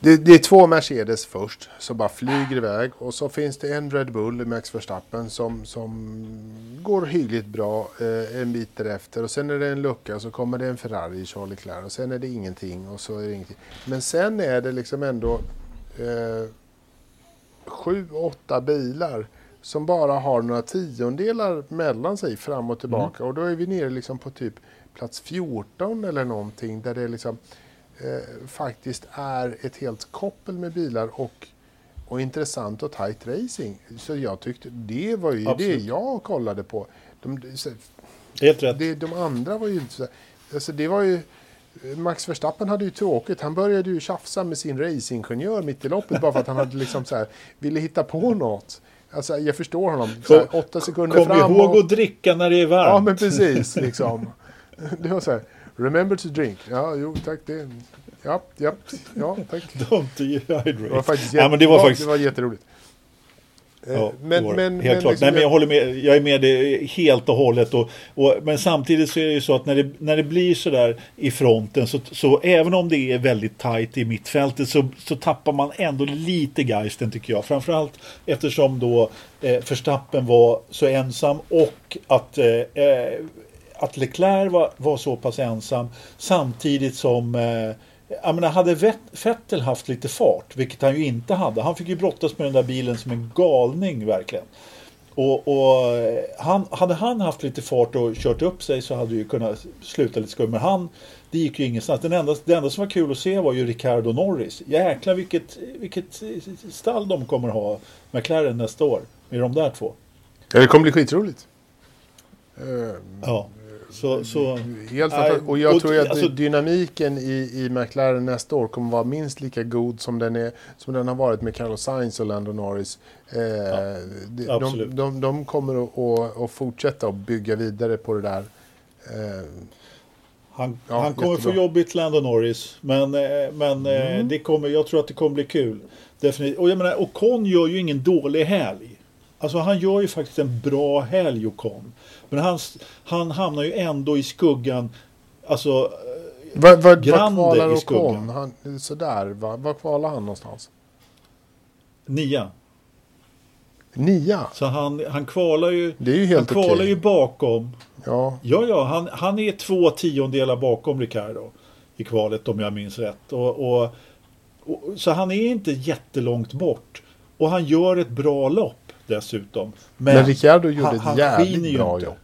Speaker 3: Det, det är två Mercedes först som bara flyger iväg och så finns det en Red Bull, Max Verstappen, som, som går hyggligt bra eh, en bit därefter. Och sen är det en lucka så kommer det en Ferrari, Charlie Leclerc och sen är det ingenting och så är det ingenting. Men sen är det liksom ändå eh, sju, åtta bilar som bara har några tiondelar mellan sig fram och tillbaka. Och då är vi nere liksom på typ plats 14 eller någonting där det liksom eh, faktiskt är ett helt koppel med bilar och, och intressant och tight racing. Så jag tyckte det var ju
Speaker 1: Absolut.
Speaker 3: det jag kollade på. De, så,
Speaker 1: Helt rätt.
Speaker 3: det, de andra var ju inte så... Alltså det var ju... Max Verstappen hade ju tråkigt. Han började ju tjafsa med sin racingingenjör mitt i loppet bara för att han hade liksom så här, ville hitta på något. Alltså jag förstår honom. Så här, åtta sekunder
Speaker 1: Kom
Speaker 3: fram.
Speaker 1: ihåg
Speaker 3: och-
Speaker 1: att dricka när det är varmt.
Speaker 3: Ja men precis liksom. Det var så här. Remember to drink. Ja, jo tack det. Ja, ja, ja tack. [LAUGHS]
Speaker 1: Don't dehydrate.
Speaker 3: Det var faktiskt,
Speaker 1: ja, men det var
Speaker 3: ja,
Speaker 1: faktiskt...
Speaker 3: det var jätteroligt. Eh,
Speaker 1: Ja,
Speaker 3: men, men,
Speaker 1: helt
Speaker 3: men,
Speaker 1: klart.
Speaker 3: liksom
Speaker 1: Nej, men jag håller med. Jag är med det helt och hållet. Och, och, men samtidigt så är det ju så att när det, när det blir så där i fronten så, så även om det är väldigt tajt i mittfältet så, så tappar man ändå lite geisten tycker jag. Framförallt eftersom då eh, Verstappen var så ensam och att eh, eh, att Leclerc var, var så pass ensam samtidigt som eh, jag menar, hade Vett- Vettel haft lite fart, vilket han ju inte hade. Han fick ju brottas med den där bilen som en galning verkligen. Och, och eh, han, hade han haft lite fart och kört upp sig så hade det ju kunnat sluta lite skumt. Men han, det gick ju ingenstans. Den enda, det enda som var kul att se var ju Ricardo Norris. Jäklar vilket, vilket stall de kommer ha, McLaren nästa år. Med de där två.
Speaker 3: Ja, det kommer bli skitroligt. Eh,
Speaker 1: Ja, så... så
Speaker 3: Helt fantastiskt. Och jag
Speaker 1: och-
Speaker 3: tror att
Speaker 1: alltså-
Speaker 3: dynamiken i, i McLaren nästa år kommer vara minst lika god som den, är, som den har varit med Carlos Sainz och Lando Norris. Eh, de, de,
Speaker 1: absolut.
Speaker 3: de, de kommer att, att, att fortsätta att bygga vidare på det där. Eh,
Speaker 1: Han,
Speaker 3: Ja,
Speaker 1: han kommer få
Speaker 3: jättebra.
Speaker 1: jobbigt Lando Norris. Men, eh, men eh,
Speaker 3: Mm.
Speaker 1: det kommer, jag tror att det kommer bli kul. Definitivt. Och jag menar, Ocon gör ju ingen dålig helg. Alltså han gör ju faktiskt en bra helg Ocon. Men han, han hamnar ju ändå i skuggan. Alltså
Speaker 3: Vad vad- vad
Speaker 1: Grande
Speaker 3: kvalar
Speaker 1: i skuggan.
Speaker 3: Han, sådär, va? Var kvalar han någonstans?
Speaker 1: nia.
Speaker 3: Nia?
Speaker 1: Så han, han kvalar ju,
Speaker 3: Det är ju
Speaker 1: han
Speaker 3: helt okej.
Speaker 1: kvalar ju bakom.
Speaker 3: Ja,
Speaker 1: Ja, ja, han, han är två tiondelar bakom Ricardo i kvalet om jag minns rätt. Och, och, och, så han är inte jättelångt bort. Och han gör ett bra lopp dessutom.
Speaker 3: men, Ricciardo gjorde
Speaker 1: han-
Speaker 3: ett jävligt bra
Speaker 1: inte.
Speaker 3: jobb.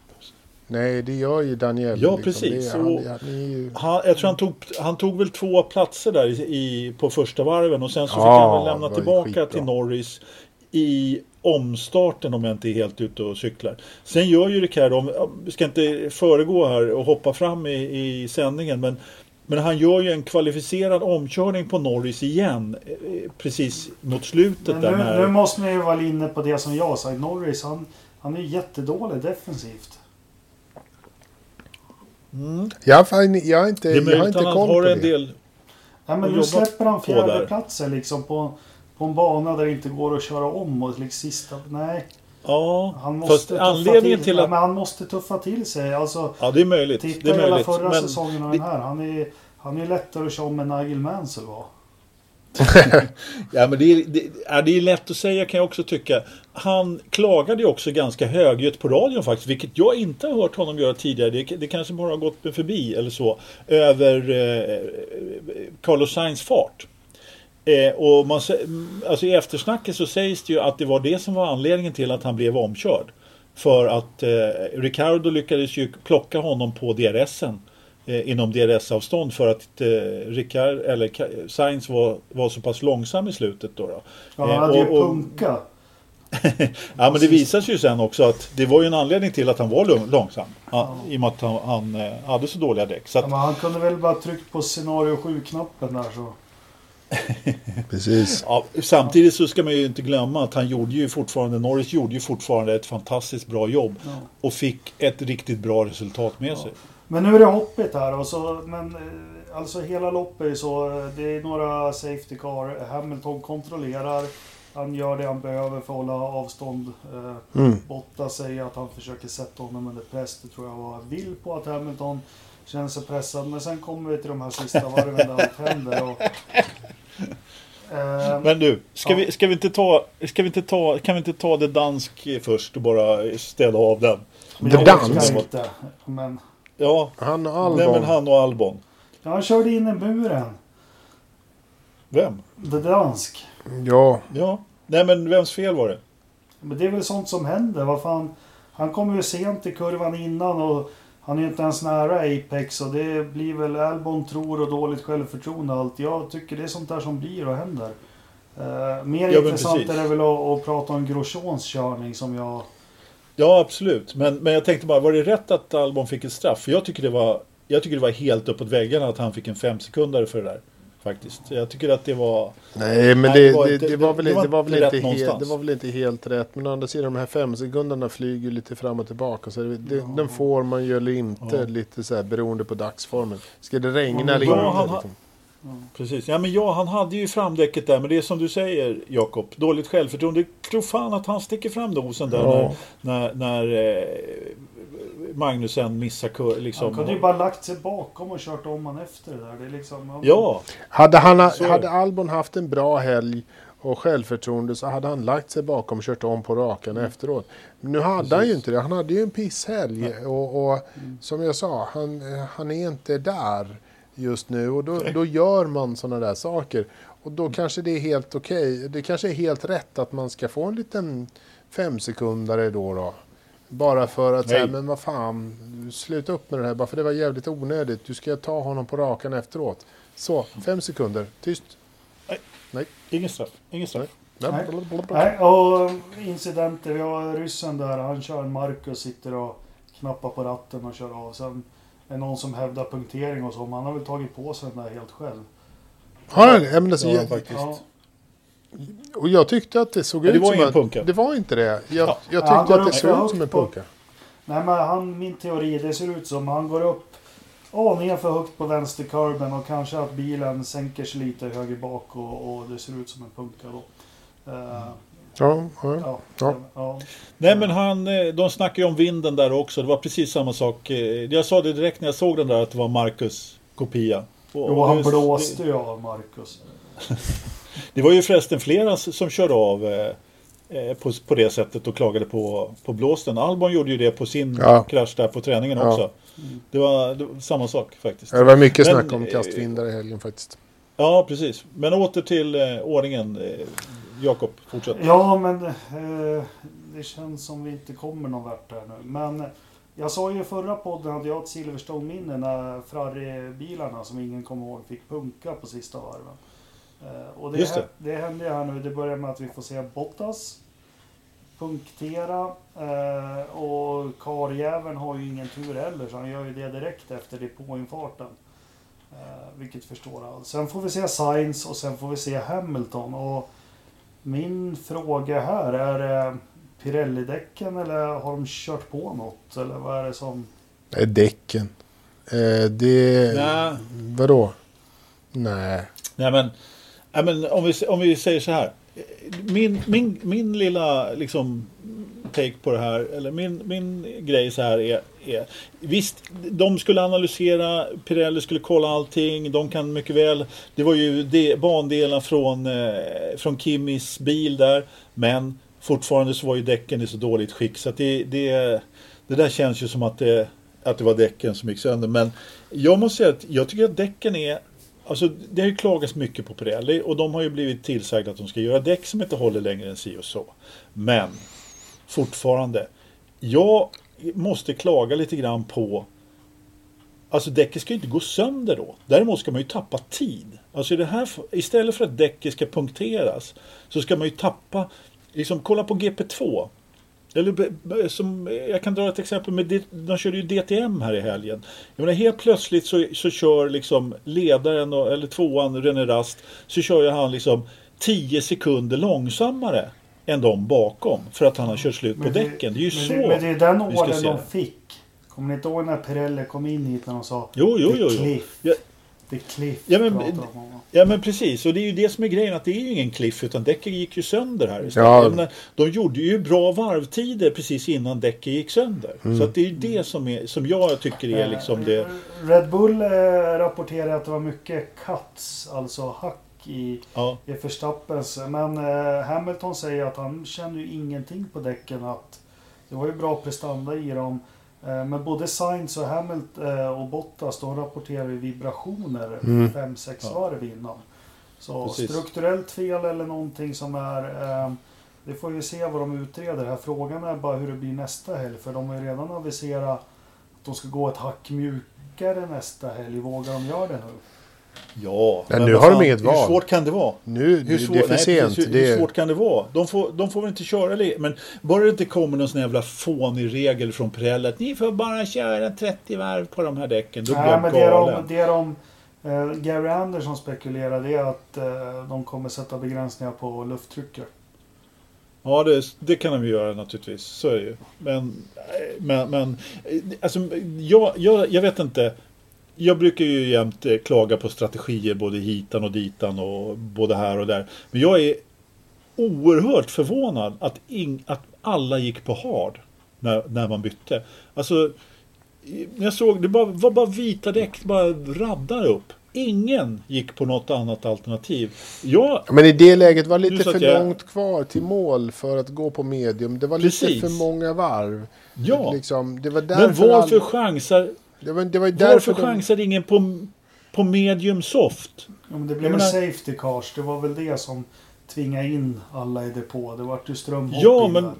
Speaker 3: Nej, det gör ju Daniel.
Speaker 1: Ja,
Speaker 3: liksom.
Speaker 1: precis.
Speaker 3: Är- han, han ju...
Speaker 1: Han, jag tror han tog, han tog väl två platser där i, på första varven och sen så fick
Speaker 3: Ja,
Speaker 1: han väl lämna tillbaka
Speaker 3: skitbra.
Speaker 1: till Norris i omstarten om jag inte är helt ute och cyklar. Sen gör ju Ricciardo, om- vi ska inte föregå här och hoppa fram i, i sändningen men men han gör ju en kvalificerad omkörning på Norris igen eh, precis mot slutet
Speaker 2: Men
Speaker 1: där
Speaker 2: nu,
Speaker 1: när...
Speaker 2: nu måste ni ju vara inne på det som jag sa. Norris, han, han är ju jättedålig defensivt.
Speaker 1: Mm,
Speaker 3: Jag, jag, har inte, jag har inte koll på
Speaker 1: har
Speaker 3: det.
Speaker 1: en del...
Speaker 2: Nej, men nu släpper han
Speaker 1: på där.
Speaker 2: fjärdeplatser liksom på, på en bana där det inte går att köra om och liksom sista... Nej.
Speaker 1: Ja,
Speaker 2: Han måste,
Speaker 1: anledningen till
Speaker 2: ja,
Speaker 1: att...
Speaker 2: men han måste tuffa till sig. Alltså,
Speaker 1: Ja, det är möjligt. Det
Speaker 2: titta
Speaker 1: är
Speaker 2: hela
Speaker 1: möjligt.
Speaker 2: förra
Speaker 1: Men
Speaker 2: säsongen och den här. Han är, han är lättare att köra om än Nigel Mansell var. [LAUGHS]
Speaker 1: Ja, men det är, det, ja, det är lätt att säga kan jag också tycka. Han klagade ju också ganska högljutt på radion faktiskt, vilket jag inte har hört honom göra tidigare. Det, det kanske bara har gått förbi eller så. Över eh, Carlos Sainz fart. Eh, och man, alltså I eftersnacket så sägs det ju att det var det som var anledningen till att han blev omkörd. För att eh, Ricardo lyckades ju plocka honom på DRSen eh, inom DRS-avstånd för att eh, Ricard, eller Sainz var, var så pass långsam i slutet. Då, då.
Speaker 2: Ja, han
Speaker 1: Eh,
Speaker 2: hade ju
Speaker 1: och- och-
Speaker 2: punka. [LAUGHS]
Speaker 1: Ja men det visar sig ju sen också att det var ju en anledning till att han var lång- långsam. Ja, I och med att han, han eh, hade så dåliga däck. Så
Speaker 2: Ja,
Speaker 1: att,
Speaker 2: men han kunde väl bara tryckt på scenario 7-knappen där så. [LAUGHS]
Speaker 3: Precis.
Speaker 1: ja, samtidigt så ska man ju inte glömma att han gjorde ju fortfarande, Norris gjorde ju fortfarande ett fantastiskt bra jobb.
Speaker 2: Ja.
Speaker 1: Och fick ett riktigt bra resultat med sig.
Speaker 2: Men nu är det hoppigt här och så, men eh, alltså hela loppet är så, eh, det är några Safety Car, Hamilton kontrollerar, han gör det han behöver för att hålla avstånd. Eh,
Speaker 3: Mm.
Speaker 2: Botta säger att han försöker sätta honom under press, det tror jag var vill på att Hamilton känner sig pressad. Men sen kommer vi till de här sista varven där allt händer. Och, eh,
Speaker 1: Men du, ska,
Speaker 2: Ja.
Speaker 1: vi, ska vi inte ta, ska vi inte ta, kan vi inte ta det dansk först och bara städa av den?
Speaker 2: men
Speaker 3: Det
Speaker 2: jag
Speaker 3: dans.
Speaker 2: orkar inte. Men,
Speaker 1: Ja,
Speaker 3: Han och
Speaker 1: nej men
Speaker 3: Albon.
Speaker 1: han och Albon.
Speaker 2: ja, han körde in i buren.
Speaker 1: Vem?
Speaker 2: Det dansk.
Speaker 3: Ja,
Speaker 1: Ja, nej men vems fel var det?
Speaker 2: Men det är väl sånt som händer. Vad fan? Han kommer ju sent i kurvan innan och han är ju inte ens nära Apex och det blir väl Albon tror och dåligt självförtroende och allt. Jag tycker det är sånt där som blir och händer. Eh, mer
Speaker 1: Ja,
Speaker 2: intressant
Speaker 1: precis.
Speaker 2: är det väl att, att prata om Grosjeans körning som jag...
Speaker 1: Ja, absolut. Men, men jag tänkte bara, var det rätt att Albon fick ett straff? För jag tycker det var, jag tycker det var helt uppåt väggarna att han fick en fem sekundare för det där. Faktiskt. Jag tycker att det var...
Speaker 3: nej men det,
Speaker 1: var
Speaker 3: det,
Speaker 1: inte-
Speaker 3: det var väl,
Speaker 1: det var
Speaker 3: det var väl
Speaker 1: inte
Speaker 3: helt,
Speaker 1: någonstans.
Speaker 3: det var väl inte helt rätt. Men å andra sidan de här fem sekunderna flyger lite fram och tillbaka. Så det, det, den får man ju eller inte
Speaker 1: Ja.
Speaker 3: lite så här beroende på dagsformen. Ska det regna eller inte?
Speaker 1: Precis. Ja, men ja, han hade ju framdäcket där. Men det är som du säger, Jakob. Dåligt självförtroende. Tror fan att han sticker fram nosen där
Speaker 3: Ja.
Speaker 1: när, när, när eh, Magnusen missar kur, liksom.
Speaker 2: Han kunde ju bara lagt sig bakom och kört om han efter det där. Det är liksom...
Speaker 1: Ja,
Speaker 3: Hade, han,
Speaker 1: Så
Speaker 3: hade. Albon haft en bra helg och självförtroende så hade han lagt sig bakom och kört om på rakan efteråt. Men nu hade han ju inte det. Han hade ju en pisshelg. Och, och som jag sa, han, han är inte där just nu. Och då, då gör man sådana där saker. Och då kanske det är helt okej. Det kanske är helt rätt att man ska få en liten femsekundare då. då. Bara för att säga,
Speaker 1: Nej.
Speaker 3: men vad fan, sluta upp med det här. Bara för det var jävligt onödigt. Du ska ta honom på rakan efteråt. Så, fem sekunder. Tyst.
Speaker 1: ingen straff. Ingen straff.
Speaker 2: Nej. Nej, och incidenter. Vi har ryssen där. Han kör Marcus, sitter och knappar på ratten och kör av. Sen är någon som hävdar punktering och så. Men han har väl tagit på sig den där helt själv.
Speaker 3: Har han? Ja, men alltså,
Speaker 1: Ja,
Speaker 3: jag,
Speaker 1: faktiskt.
Speaker 2: Ja.
Speaker 3: och jag tyckte att det såg
Speaker 1: det
Speaker 3: ut
Speaker 1: var
Speaker 3: som att...
Speaker 1: punka.
Speaker 3: Det var inte det. Jag,
Speaker 1: Ja.
Speaker 3: jag
Speaker 2: Ja,
Speaker 3: tyckte
Speaker 2: går
Speaker 3: att det såg
Speaker 2: så
Speaker 3: ut som en
Speaker 2: på-
Speaker 3: punka.
Speaker 2: Nej men han, min teori, det ser ut som han går upp aningen för högt på vänsterkurben och kanske att bilen sänker sig lite höger bak och, och det ser ut som en punka då. Eh,
Speaker 3: Ja, ja.
Speaker 2: Ja.
Speaker 1: Nej men han, eh, de snackar ju om vinden där också. Det var precis samma sak. Eh, Jag sa det direkt när jag såg den där att det var Marcus kopia. Och-
Speaker 2: Jo, han
Speaker 1: just-
Speaker 2: blåste ju av Marcus. [LAUGHS]
Speaker 1: Det var ju förresten flera som körde av eh, eh, på, på det sättet och klagade på, på blåsten. Albon gjorde ju det på sin
Speaker 3: Ja.
Speaker 1: krasch där på träningen
Speaker 3: Ja.
Speaker 1: också. Det var, det var samma sak faktiskt.
Speaker 3: Det var mycket
Speaker 1: Men,
Speaker 3: snack om kastvindar i helgen faktiskt.
Speaker 1: Ja, precis. Men åter till eh, ordningen. Eh, Jakob, fortsätt.
Speaker 2: Ja, men eh, det känns som vi inte kommer någon vart här nu. Men jag sa ju i förra podden hade jag ett Silverstone-minne när Ferrari-bilarna som ingen kommer ihåg fick punka på sista varven. Eh, och det,
Speaker 1: Just det.
Speaker 2: det händer ju här nu. Det börjar med att vi får se Bottas punktera. Eh, och karjäveln har ju ingen tur heller så han gör ju det direkt efter depåinfarten. Eh, vilket förstår allt. Sen får vi se Sainz och sen får vi se Hamilton. Och min fråga här, är det Pirelli-däcken eller har de kört på något? Eller vad är det som...
Speaker 3: Det är däcken. Eh, det...
Speaker 1: Nej.
Speaker 3: Vadå? Nej.
Speaker 1: Nej men, nej, men om, vi, om vi säger så här. Min, min, min lilla liksom take på det här, eller min, min grej så här är, är Visst, de skulle analysera, Pirelli skulle kolla allting, de kan mycket väl Det var ju de, bandelen från, eh, från Kimmis bil där Men fortfarande så var ju däcken i så dåligt skick så att det, det, det där känns ju som att det, att det var däcken som gick sönder Men jag måste säga att jag tycker att däcken är Alltså det har ju klagats mycket på Pirelli och de har ju blivit tillsagda att de ska göra däck som inte håller längre än si och så. Men fortfarande, jag måste klaga lite grann på Alltså däcket ska ju inte gå sönder då. Däremot ska man ju tappa tid. Alltså i det här, istället för att däcket ska punkteras så ska man ju tappa, liksom kolla på GP2. Eller som, jag kan dra ett exempel med, de körde ju DTM här i helgen. Jag menar, helt plötsligt så, så kör liksom ledaren, och, eller tvåan, René Rast, så kör ju han liksom 10 sekunder långsammare än de bakom. För att han har kört slut på
Speaker 2: Men det-
Speaker 1: däcken. Det är ju
Speaker 2: men
Speaker 1: så
Speaker 2: Det, men det är den orden
Speaker 1: se
Speaker 2: de
Speaker 1: det.
Speaker 2: fick. Kommer ni inte ihåg när Pirelli kom in hit när de sa
Speaker 1: Jo, jo, jo. jo. Ja,
Speaker 2: The Cliff
Speaker 1: Ja, men-. Ja men precis och det är ju det som är grejen att det är ju ingen cliff utan däcken gick ju sönder här.
Speaker 3: Ja.
Speaker 1: Menar, de gjorde ju bra varvtider precis innan däcken gick sönder. Så att det är ju det som, är, som jag tycker är liksom det.
Speaker 2: Eh, Red Bull eh, rapporterar att det var mycket cuts, alltså hack i,
Speaker 1: Ja,
Speaker 2: i Verstappens. Men eh, Hamilton säger att han känner ju ingenting på däcken. Att det var ju bra prestanda i dem. Eh, men både Sainz och Hamilton eh, och Bottas de rapporterar ju vibrationer 5-6
Speaker 1: Ja.
Speaker 2: varv innan. Så
Speaker 1: Precis.
Speaker 2: strukturellt fel eller någonting som är... Eh, det får vi se vad de utreder. Här frågan är bara hur det blir nästa helg. För de har ju redan aviserat att de ska gå ett hack mjukare nästa helg. Vågar de göra det nu?
Speaker 1: Ja.
Speaker 3: Men
Speaker 1: men
Speaker 3: nu har de
Speaker 1: fan,
Speaker 3: inget
Speaker 1: Hur
Speaker 3: val.
Speaker 1: svårt kan det vara?
Speaker 3: Nu,
Speaker 1: Hur
Speaker 3: det
Speaker 1: svårt,
Speaker 3: är för
Speaker 1: nej,
Speaker 3: sent.
Speaker 1: Precis, hur,
Speaker 3: det
Speaker 1: hur
Speaker 3: är,
Speaker 1: svårt kan det vara? De får, de får väl inte köra det. Men bara det inte kommer någon sån jävla fånig regel från Pirelli att ni får bara köra 30 varv på de här däcken. Då blir
Speaker 2: Nej,
Speaker 1: jag
Speaker 2: men det
Speaker 1: galen.
Speaker 2: de, det de eh, Gary Anderson spekulerar det är att eh, de kommer sätta begränsningar på lufttrycket.
Speaker 1: Ja, det, det kan de ju göra naturligtvis. Så är det ju. Men, men, men alltså, jag, jag, jag vet inte. Jag brukar ju jämt eh, klaga på strategier både hitan och ditan och både här och där. Men jag är oerhört förvånad att, ing, att alla gick på hard när, när man bytte. Alltså, jag såg det bara, var bara vita däck bara radar upp. Ingen gick på något annat alternativ. Jag,
Speaker 3: men i det läget var
Speaker 1: Nu
Speaker 3: lite för
Speaker 1: jag-
Speaker 3: långt kvar till mål för att gå på medium. Det var lite
Speaker 1: Precis.
Speaker 3: för många varv.
Speaker 1: ja.
Speaker 3: Liksom, det var
Speaker 1: Men varför
Speaker 3: all-
Speaker 1: chansar
Speaker 3: det var, det var
Speaker 1: Varför
Speaker 3: de,
Speaker 1: chansade ingen på, på medium soft?
Speaker 2: Ja, men det blev en
Speaker 1: menar-
Speaker 2: safety cars. Det var väl det som tvingade in alla i depå. Det vart ju strömhopp
Speaker 1: Ja, men-
Speaker 2: där.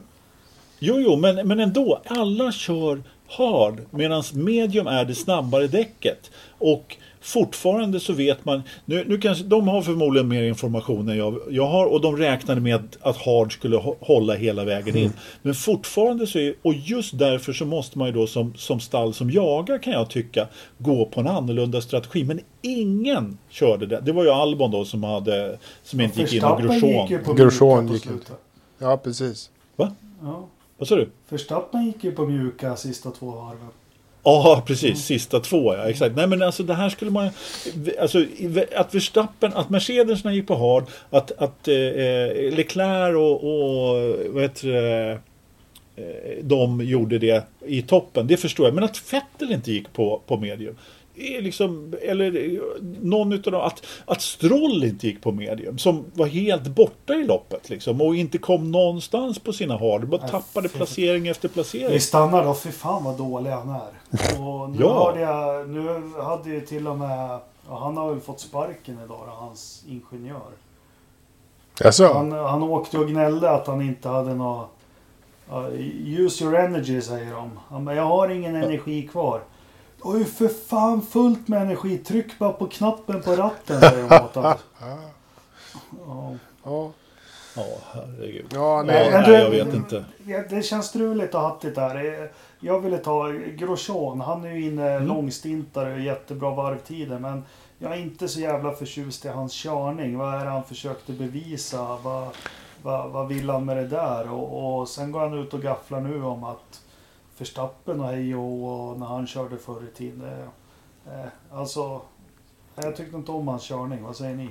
Speaker 1: Jo, jo, men, men ändå. Alla kör hard medan medium är det snabbare däcket. Och fortfarande så vet man. Nu, nu kanske, de har förmodligen mer information än jag, jag har och de räknade med att, att hard skulle hå- hålla hela vägen in. Men fortfarande så är, och just därför så måste man ju då som, som stall som jagar kan jag tycka gå på en annorlunda strategi. Men ingen körde det. Det var ju Albon då som hade som inte gick in och
Speaker 2: Verstappen gick ju
Speaker 1: Grosjean.
Speaker 3: Grosjean gick
Speaker 2: slutet.
Speaker 3: Ja, precis.
Speaker 1: Va?
Speaker 2: Ja.
Speaker 1: Vad sa du?
Speaker 2: Verstappen gick ju på mjuka sista två varven.
Speaker 1: Ja, precis. Sista två, ja. Exakt. Nej, men alltså det här skulle man... Alltså, att Verstappen, att Mercedesna gick på hard, att, att eh, Leclerc och, och vad heter det, eh, de gjorde det i toppen, det förstår jag. Men att Vettel inte gick på, på medium liksom, eller någon utav dem, att, att Stroll inte gick på medium, som var helt borta i loppet liksom, och inte kom någonstans på sina hard, bara tappade placering efter placering.
Speaker 2: Vi stannar då, för fan vad dålig han är. Och nu, [LAUGHS] ja. hörde jag, nu hade ju till och med, han har väl fått sparken idag, hans ingenjör.
Speaker 3: Alltså.
Speaker 2: Han, han åkte och gnällde att han inte hade något Uh, use your energy säger de. Han bara, jag har ingen energi kvar. Du har ju för fan fullt med energi. Tryck bara på knappen på ratten säger de åt honom. [LAUGHS]
Speaker 1: Ja. Ja. Ja, herregud.
Speaker 3: Ja, nej,
Speaker 1: ja, nej, jag vet inte.
Speaker 2: Det känns struligt och hattigt där. Jag ville ta Grosjean. Han är ju inne mm. långstintare och jättebra varvtider. Men jag är inte så jävla förtjust i hans körning. Vad är det han försökte bevisa? Vad, vad, vad vill han med det där? Och, och sen går han ut och gafflar nu om att Verstappen och hej och när han körde förr i tiden. Eh, alltså, jag tyckte inte om hans körning. Vad säger ni?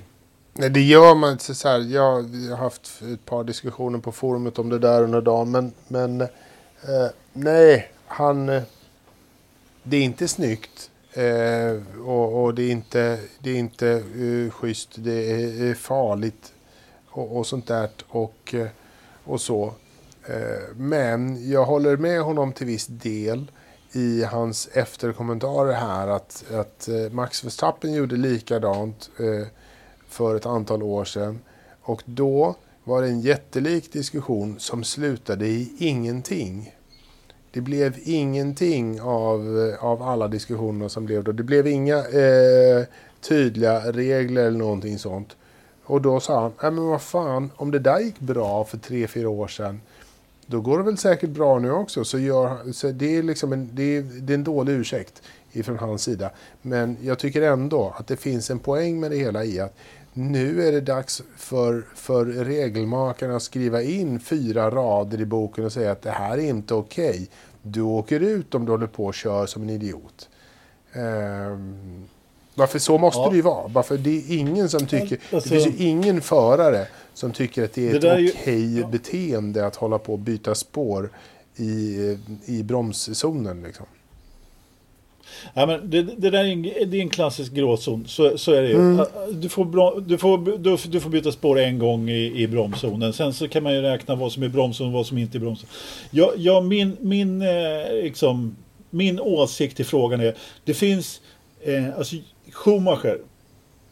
Speaker 3: Nej, det gör man inte så här. Jag har haft ett par diskussioner på forumet om det där under dagen. Men, men eh, nej, han... Eh, det är inte snyggt. Eh, och, och, det är inte, det är inte uh, schysst. Det är, är farligt och, och sånt där. Och, eh, och så. Eh, men jag håller med honom till viss del i hans efterkommentarer här att, att eh, Max Verstappen gjorde likadant eh, för ett antal år sedan. Och då var det en jättelik diskussion som slutade i ingenting. Det blev ingenting av, av alla diskussioner som blev då. Det blev inga eh, tydliga regler eller någonting sånt. Och då sa han, nej men vad fan, om det där gick bra för tre, fyra år sedan då går det väl säkert bra nu också. Så, gör, så det, är liksom en, det, är, det är en dålig ursäkt ifrån hans sida. Men jag tycker ändå att det finns en poäng med det hela i att nu är det dags för, för regelmakarna att skriva in fyra rader i boken och säga att det här är inte okej. Okay. Du åker ut om du håller på och kör som en idiot. Um, varför så måste ja. det ju vara. Varför det är ingen som tycker... Alltså, det finns ju ingen förare som tycker att det är det ett okej ju, ja. beteende att hålla på och byta spår i, i bromszonen. Liksom.
Speaker 1: Ja, men det, det där är en, det är en klassisk gråzon. Så, så är det ju. Mm. Du, får, du, får, du, du, får byta spår en gång i, i bromszonen. Sen så kan man ju räkna vad som är bromszon och vad som inte är bromszon. Ja, ja, min, min, eh, liksom, min åsikt i frågan är. Det finns... Eh, alltså, Schumacher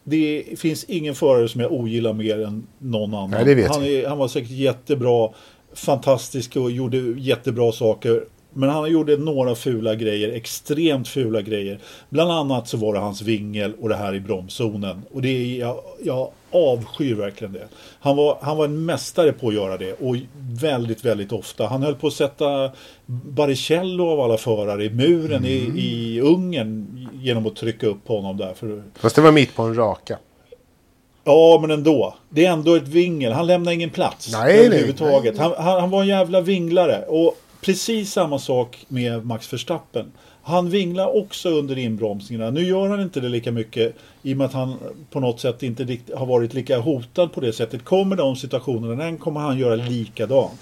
Speaker 1: det finns ingen förare som jag ogillar mer än någon annan.
Speaker 3: Nej,
Speaker 1: han, är, han var säkert jättebra, fantastisk och gjorde jättebra saker. Men han gjorde några fula grejer, extremt fula grejer. Bland annat så var det hans vingel och det här i bromszonen. Och det är, jag, jag avskyr verkligen det. Han var, han var en mästare på att göra det och väldigt, väldigt ofta. Han höll på att sätta Baricello av alla förare i muren mm. i, i Ungern genom att trycka upp honom där. För...
Speaker 3: Fast det var mitt på en raka.
Speaker 1: Ja, men ändå. Det är ändå ett vingel. Han lämnar ingen plats
Speaker 3: nej,
Speaker 1: överhuvudtaget. Nej, nej. Han, han, han var en jävla vinglare. Och precis samma sak med Max Verstappen. Han vinglar också under inbromsningarna. Nu gör han inte det lika mycket i och med att han på något sätt inte har varit lika hotad på det sättet. Kommer de situationerna, den kommer han göra likadant.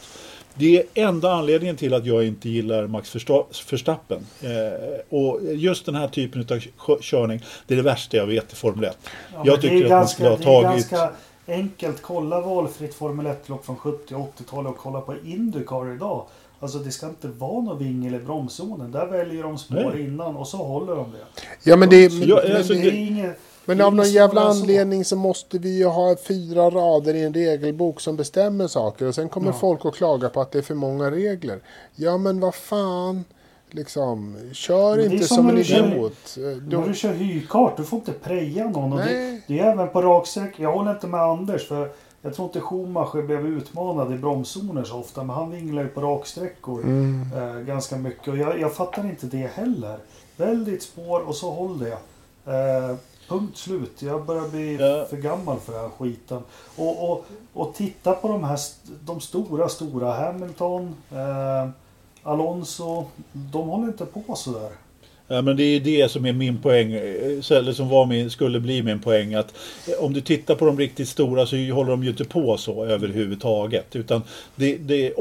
Speaker 1: Det är enda anledningen till att jag inte gillar Max Verstappen. Eh, och just den här typen av körning, det är det värsta jag vet i Formel 1.
Speaker 2: Ja, jag tycker att ganska, man skulle ha tagit... Det är ganska enkelt. Kolla valfritt Formel 1-lopp från 70 och 80-talet och kolla på Indycar idag. Alltså det ska inte vara någon vingel i bromszonen. Där väljer de spår Nej. innan och så håller de det.
Speaker 3: Ja men det, men, ja, alltså, det, är inget... Men av någon jävla anledning så måste vi ju ha fyra rader i en regelbok som bestämmer saker. Och sen kommer ja. folk att klaga på att det är för många regler. Ja men vad fan. Liksom, kör inte som, som en idiot.
Speaker 2: Du... När du kör hykart, du får inte preja någon. Och det, det, är även på raksträck. Jag håller inte med Anders. för jag tror inte Schumacher blev utmanad i bromszoner så ofta, men han vinglar ju på raksträckor mm. eh, ganska mycket. Och jag, jag, fattar inte det heller. Välj ditt spår och så håll det. Eh, punkt slut. Jag börjar bli ja. för gammal för den här skiten. Och, och, och titta på de här de stora, stora. Hamilton, eh, Alonso. De håller inte på sådär.
Speaker 1: Ja, men det är det som är min poäng, eller som var min, skulle bli min poäng. Att eh, om du tittar på de riktigt stora så håller de ju inte på så överhuvudtaget. Utan det, det,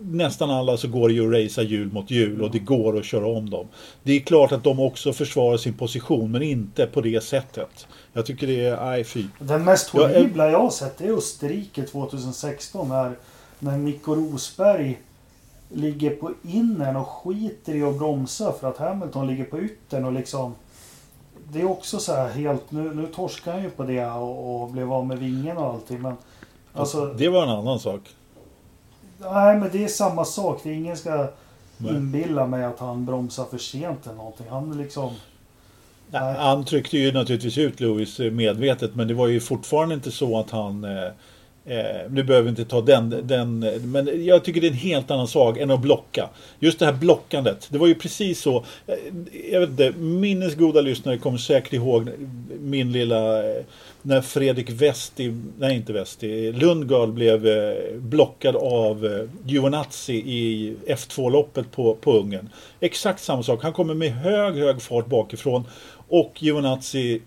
Speaker 1: nästan alla så går det ju att racea hjul mot hjul och det går att köra om dem. Det är klart att de också försvarar sin position men inte på det sättet. Jag tycker det är, nej fy.
Speaker 2: Den mest horribla jag har sett är Österrike 2016 när, när Nico Rosberg ligger på innern och skiter i att bromsa för att Hamilton ligger på yttern och liksom Det är också så här helt, nu, nu torskar han ju på det och, och blev av med vingen och allting men
Speaker 1: alltså, Det var en annan sak.
Speaker 2: Nej men det är samma sak. Det är ingen ska nej. inbilla mig att han bromsar för sent eller någonting. Han liksom
Speaker 1: nej. Han tryckte ju naturligtvis ut Lewis medvetet men det var ju fortfarande inte så att han eh, Eh, nu behöver vi inte ta den, den, men jag tycker det är en helt annan sak än att blocka. Just det här blockandet, det var ju precis så. Eh, jag vet inte, minnesgoda lyssnare kommer säkert ihåg min lilla, eh, när Fredrik Westi, nej inte Westi, Lundgard blev eh, blockad av eh, Giovinazzi i F2-loppet på, på Ungern. Exakt samma sak, han kommer med hög, hög fart bakifrån och Giovinazzi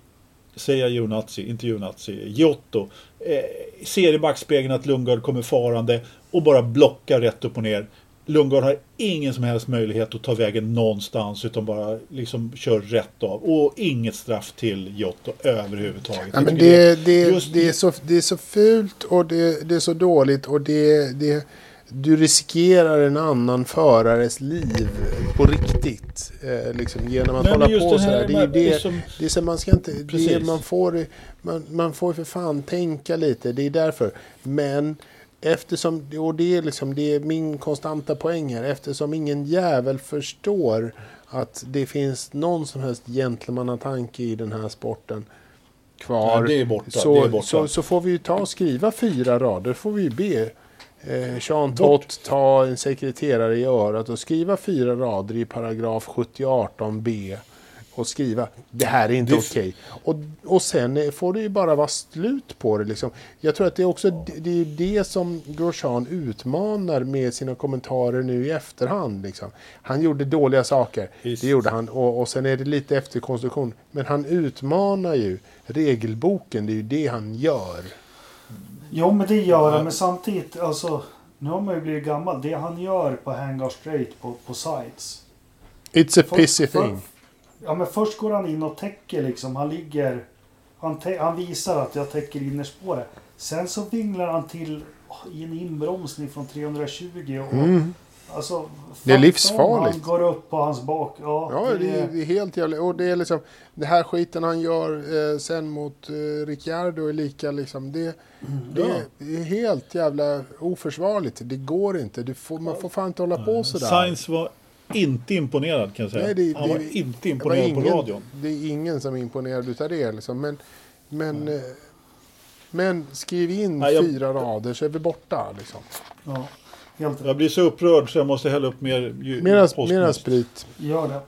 Speaker 1: säger jag Giovinazzi, inte Giovinazzi, Giotto eh, ser i backspegeln att Lundgard kommer farande och bara blockar rätt upp och ner. Lundgard har ingen som helst möjlighet att ta vägen någonstans utan bara liksom kör rätt av. Och inget straff till Giotto överhuvudtaget.
Speaker 3: Ja, men det, det, just... det, är så, det är så fult och det, det är så dåligt och det, det, du riskerar en annan förares liv på riktigt. Eh, liksom, genom att Nej, hålla på så här. Det är det, som... det är så man ska inte... Det, man, får, man, man får för fan tänka lite. Det är därför. Men eftersom, och det är, liksom, det är min konstanta poäng här. Eftersom ingen jävel förstår att det finns någon som helst gentlemannatanke i den här sporten kvar.
Speaker 1: Ja, borta,
Speaker 3: så, så, så, får vi ju ta och skriva fyra rader. får vi be eh, Jean Tott ta en sekreterare i örat och skriva fyra rader i paragraf 7018b och skriva det här är inte okej. Okay. Och, och sen får det ju bara vara slut på det. Liksom. Jag tror att det är också det, är det som Grosjean utmanar med sina kommentarer nu i efterhand. Liksom. Han gjorde dåliga saker, Just. det gjorde han. Och, och sen är det lite efterkonstruktion. Men han utmanar ju regelboken, det är ju det han gör.
Speaker 2: Jo men det gör han men samtidigt alltså nu har man ju blivit gammal. Det han gör på Hangar Straight på, på sides.
Speaker 3: It's a pissy för, thing.
Speaker 2: ja men först går han in och täcker liksom. Han ligger. Han, han visar att jag täcker innerspåret. Sen så vinglar han till i en inbromsning från 320. Och, mm. Alltså,
Speaker 3: det är livsfarligt.
Speaker 2: Han går upp på hans bak. Ja,
Speaker 3: ja det, är, det är helt jävla... Och det är liksom... Det här skiten han gör eh, sen mot eh, Ricciardo är lika liksom... Det, mm, det, ja. det, är helt jävla oförsvarligt. Det går inte. Får, man får fan inte hålla på sådär.
Speaker 1: Science var inte imponerad kan jag säga. Nej, det, han var inte imponerad ingen, på radion.
Speaker 3: Det är ingen som är imponerad utav det liksom. Men, men, mm. men skriv in Nej, jag, fyra rader så är vi borta liksom.
Speaker 2: Ja.
Speaker 1: Helt jag blir så upprörd så jag måste hälla upp mer
Speaker 3: Mera, mera sprit.
Speaker 2: Gör det.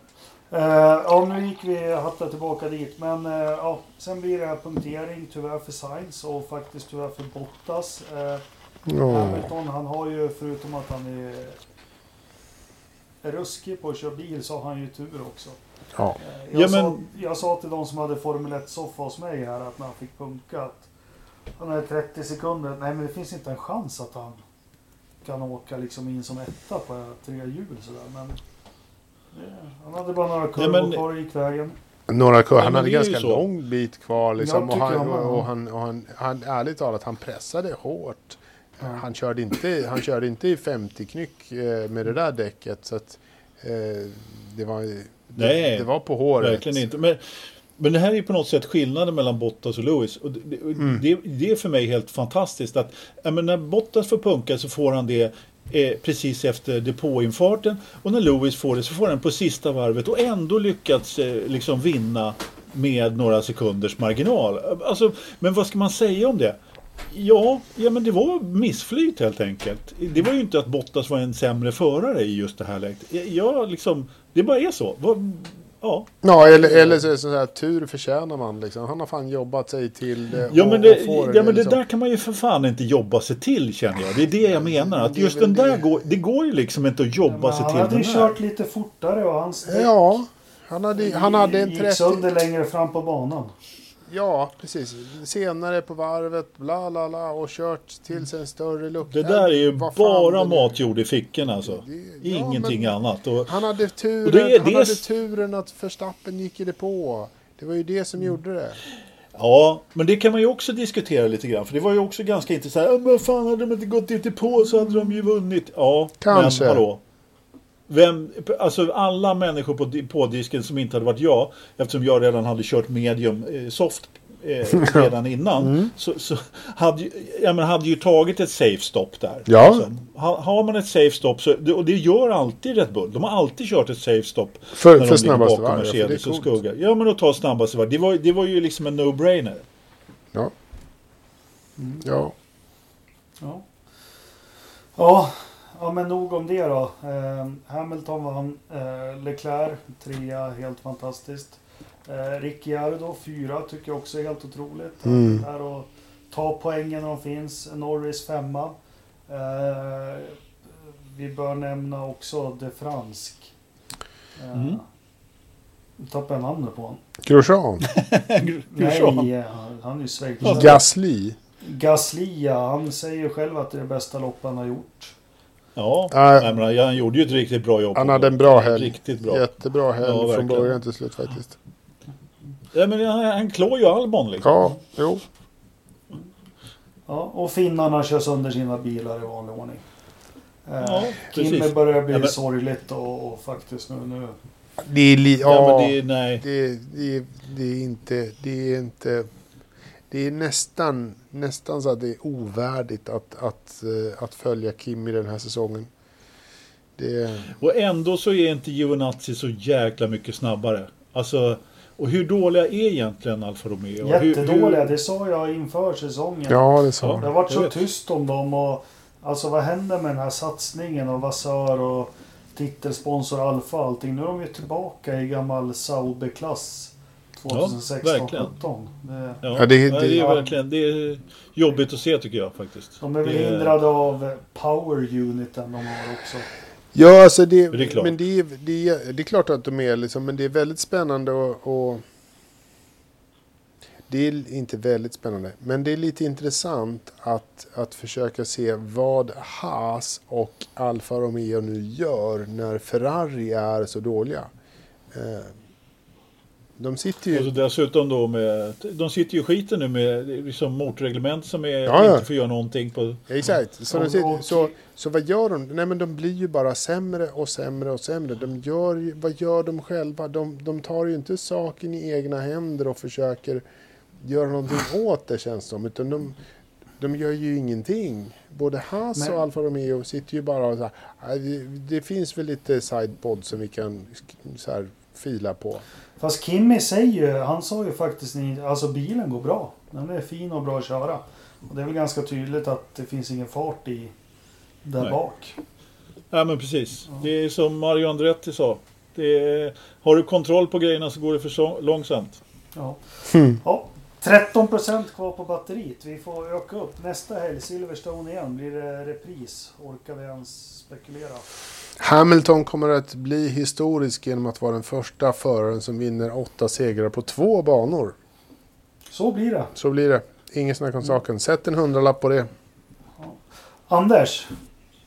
Speaker 2: Uh, ja, nu gick vi hatta tillbaka dit. Men uh, ja, sen blir det här punktering tyvärr för Sainz och faktiskt tyvärr för Bottas. Uh, oh. Hamilton, han har ju förutom att han är, är ruskig på att köra bil så har han ju tur också.
Speaker 3: Ja.
Speaker 2: Jag, ja, men... sa, jag sa till de som hade Formel 1-soffa hos mig här att när han fick punka att han är 30 sekunder. Nej men det finns inte en chans att han kan åka liksom in som etta på tre hjul sådär. Men det, han hade bara några kurvor men... kvar och gick vägen.
Speaker 3: Några kurvor. Han hade ganska lång bit kvar liksom. Och han, och, han, och han, han, ärligt talat, han pressade hårt. Ja. Han, körde inte, han körde inte i 50 knyck eh, med det där däcket. Så att, eh, det, var, det, Nej, det var på håret.
Speaker 1: Verkligen inte. Men, men det här är på något sätt skillnaden mellan Bottas och Lewis. Och det, mm. det, det, är för mig helt fantastiskt att när Bottas får punka så får han det eh, precis efter depåinfarten. Och när Lewis får det så får han på sista varvet och ändå lyckats eh, liksom vinna med några sekunders marginal. Alltså, men vad ska man säga om det? Ja, ja men det var missflyt helt enkelt. Det var ju inte att Bottas var en sämre förare i just det här läget. Ja, liksom, det bara är så. Ja.
Speaker 3: Ja, eller, eller så, så här, tur förtjänar man liksom. Han har fan jobbat sig till
Speaker 1: eh, Ja, men, det, ja, det, men det liksom. där kan man ju för fan inte jobba sig till känner jag. Det är det jag menar. Att just den där det. går, det går ju liksom inte att jobba ja, sig till.
Speaker 2: Han hade ju kört lite fortare och hans
Speaker 3: Ja. Han hade, han hade en
Speaker 2: Gick
Speaker 3: 30...
Speaker 2: sönder längre fram på banan.
Speaker 3: Ja, precis. Senare på varvet, bla bla bla och kört till sig en större lucka.
Speaker 1: Det där är ju
Speaker 3: Vad
Speaker 1: bara matjord i fickan alltså.
Speaker 3: Det- ja,
Speaker 1: Ingenting annat. Och,
Speaker 3: Han hade turen,
Speaker 1: det
Speaker 3: han
Speaker 1: det
Speaker 3: hade turen att Verstappen gick i det på. Det var ju det som gjorde det.
Speaker 1: ja, men det kan man ju också diskutera lite grann. För det var ju också ganska intressant. Men vad fan, hade de inte gått ut i på så hade de ju vunnit. Ja,
Speaker 3: Kanske.
Speaker 1: men hallå. Vem, alltså alla människor på, på disken som inte hade varit jag, eftersom jag redan hade kört medium eh, soft eh, [LAUGHS] redan innan,
Speaker 3: Mm.
Speaker 1: så, så hade, ju- ja, men hade ju tagit ett safe stop där.
Speaker 3: Ja.
Speaker 1: Ha, har man ett safe stop, så, och det gör alltid Red Bull, de har alltid kört ett safe stop
Speaker 3: För-
Speaker 1: när
Speaker 3: för
Speaker 1: de
Speaker 3: snabbaste
Speaker 1: bakom
Speaker 3: varv, ja,
Speaker 1: och skugga. Ja, men att ta snabbaste varv. Det var, det var ju liksom en no-brainer.
Speaker 3: Ja. Ja.
Speaker 2: Ja. Ja, ja men nog om det då. Eh, Hamilton vann. Eh, Leclerc trea, helt fantastiskt. Eh, Ricciardo fyra tycker jag också är helt otroligt.
Speaker 3: Mm.
Speaker 2: Där och ta poängen när de finns. Norris femma. Eh, vi bör nämna också De Fransk. Eh,
Speaker 1: Mm.
Speaker 2: Tappade jag namnet på honom.
Speaker 3: Grosjean. [LAUGHS]
Speaker 2: Nej, eh, han, är ju Schweiz.
Speaker 3: Gasly.
Speaker 2: Gasly, ja, han säger ju själv att det är det bästa lopp han har gjort.
Speaker 1: Ja,
Speaker 3: Nej.
Speaker 1: nej, men han gjorde ju ett riktigt bra jobb.
Speaker 3: Han hade en bra helg.
Speaker 1: Riktigt bra.
Speaker 3: Jättebra helg
Speaker 1: Ja,
Speaker 3: från
Speaker 1: verkligen.
Speaker 3: början till slut faktiskt.
Speaker 1: Ja, men han, han klår ju Albon liksom.
Speaker 3: Ja, jo.
Speaker 2: Ja, och finnarna kör sönder sina bilar i vanlig ordning. Eh,
Speaker 1: Ja,
Speaker 2: Kimmy börjar bli
Speaker 1: Ja, men-
Speaker 2: sorgligt och, och faktiskt nu, nu.
Speaker 3: Det är, li-
Speaker 1: Ja,
Speaker 3: ja,
Speaker 1: men det är, nej.
Speaker 3: det, det, det är inte... Det är inte... Det är nästan, nästan så att det är ovärdigt att, att, eh, att följa Kim i den här säsongen. Det,
Speaker 1: Och ändå så är inte Giovinazzi så jäkla mycket snabbare. Alltså, och hur dåliga är egentligen Alfa Romeo?
Speaker 2: Jättedåliga,
Speaker 1: Hur,
Speaker 2: det sa jag inför säsongen.
Speaker 3: ja, det sa.
Speaker 2: Det har varit så tyst om dem och alltså vad händer med den här satsningen och Vassör och titelsponsor Alfa och allting. Nu är de ju tillbaka i gammal Sauber-klass 2016-17.
Speaker 1: verkligen.
Speaker 2: Det-
Speaker 1: ja,
Speaker 3: Ja, det-
Speaker 1: det,
Speaker 3: det-
Speaker 1: är verkligen det är jobbigt att se tycker jag faktiskt.
Speaker 2: De är väl hindrade av power uniten de har också.
Speaker 3: Ja, alltså det,
Speaker 1: Det är klart.
Speaker 3: men det är, det, är, det är klart att de är liksom, men det är väldigt spännande och, och det är inte väldigt spännande, men det är lite intressant att, att försöka se vad Haas och Alfa Romeo nu gör när Ferrari är så dåliga. Eh, De sitter ju...
Speaker 1: Och så dessutom då med, de sitter ju skiten nu med liksom motorreglement som är,
Speaker 3: Ja, ja.
Speaker 1: inte får göra någonting på.
Speaker 3: Exakt. Så, sitter, så, så vad gör de? Nej men de blir ju bara sämre och sämre och sämre. De gör ju, vad gör de själva? De, de tar ju inte saken i egna händer och försöker göra någonting åt det känns som. Utan de, de gör ju ingenting. Både Haas
Speaker 2: Men-
Speaker 3: och Alfa Romeo sitter ju bara och så här, "Nej, det, det finns väl lite sidepod som vi kan så här, fila på.
Speaker 2: Fast Kimmy säger ju, han sa ju faktiskt ni, alltså bilen går bra. Den är fin och bra att köra. Och det är väl ganska tydligt att det finns ingen fart i där
Speaker 1: Nej.
Speaker 2: bak.
Speaker 1: Ja men precis. Det är som Mario Andretti sa. Det är, har du kontroll på grejerna så går det för så, långsamt.
Speaker 2: Ja.
Speaker 3: Hmm.
Speaker 2: ja. 13% kvar på batteriet. Vi får öka upp. Nästa helg, Silverstone igen. Blir det repris? Orkar vi ens spekulera?
Speaker 3: Hamilton kommer att bli historisk genom att vara den första föraren som vinner åtta segrar på två banor.
Speaker 2: Så blir det.
Speaker 3: Så blir det. Ingen snack om saken. Sätt en hundralapp på det.
Speaker 2: Anders,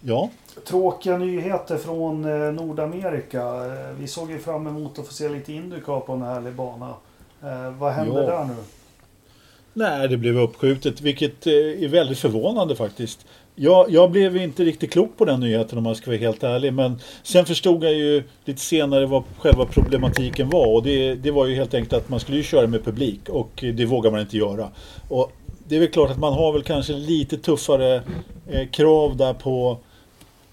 Speaker 1: Ja.
Speaker 2: tråkiga nyheter från eh, Nordamerika. Eh, Vi såg ju fram emot att få se lite Indycar på en härlig bana. Eh, vad händer
Speaker 1: Ja.
Speaker 2: där nu?
Speaker 1: Nej, det blev uppskjutet, vilket är väldigt förvånande faktiskt. Jag, jag blev inte riktigt klok på den nyheten om man ska vara helt ärlig. Men sen förstod jag ju lite senare vad själva problematiken var. Och det, det var ju helt enkelt att man skulle ju köra med publik och det vågar man inte göra. Och det är väl klart att man har väl kanske lite tuffare eh, krav där på,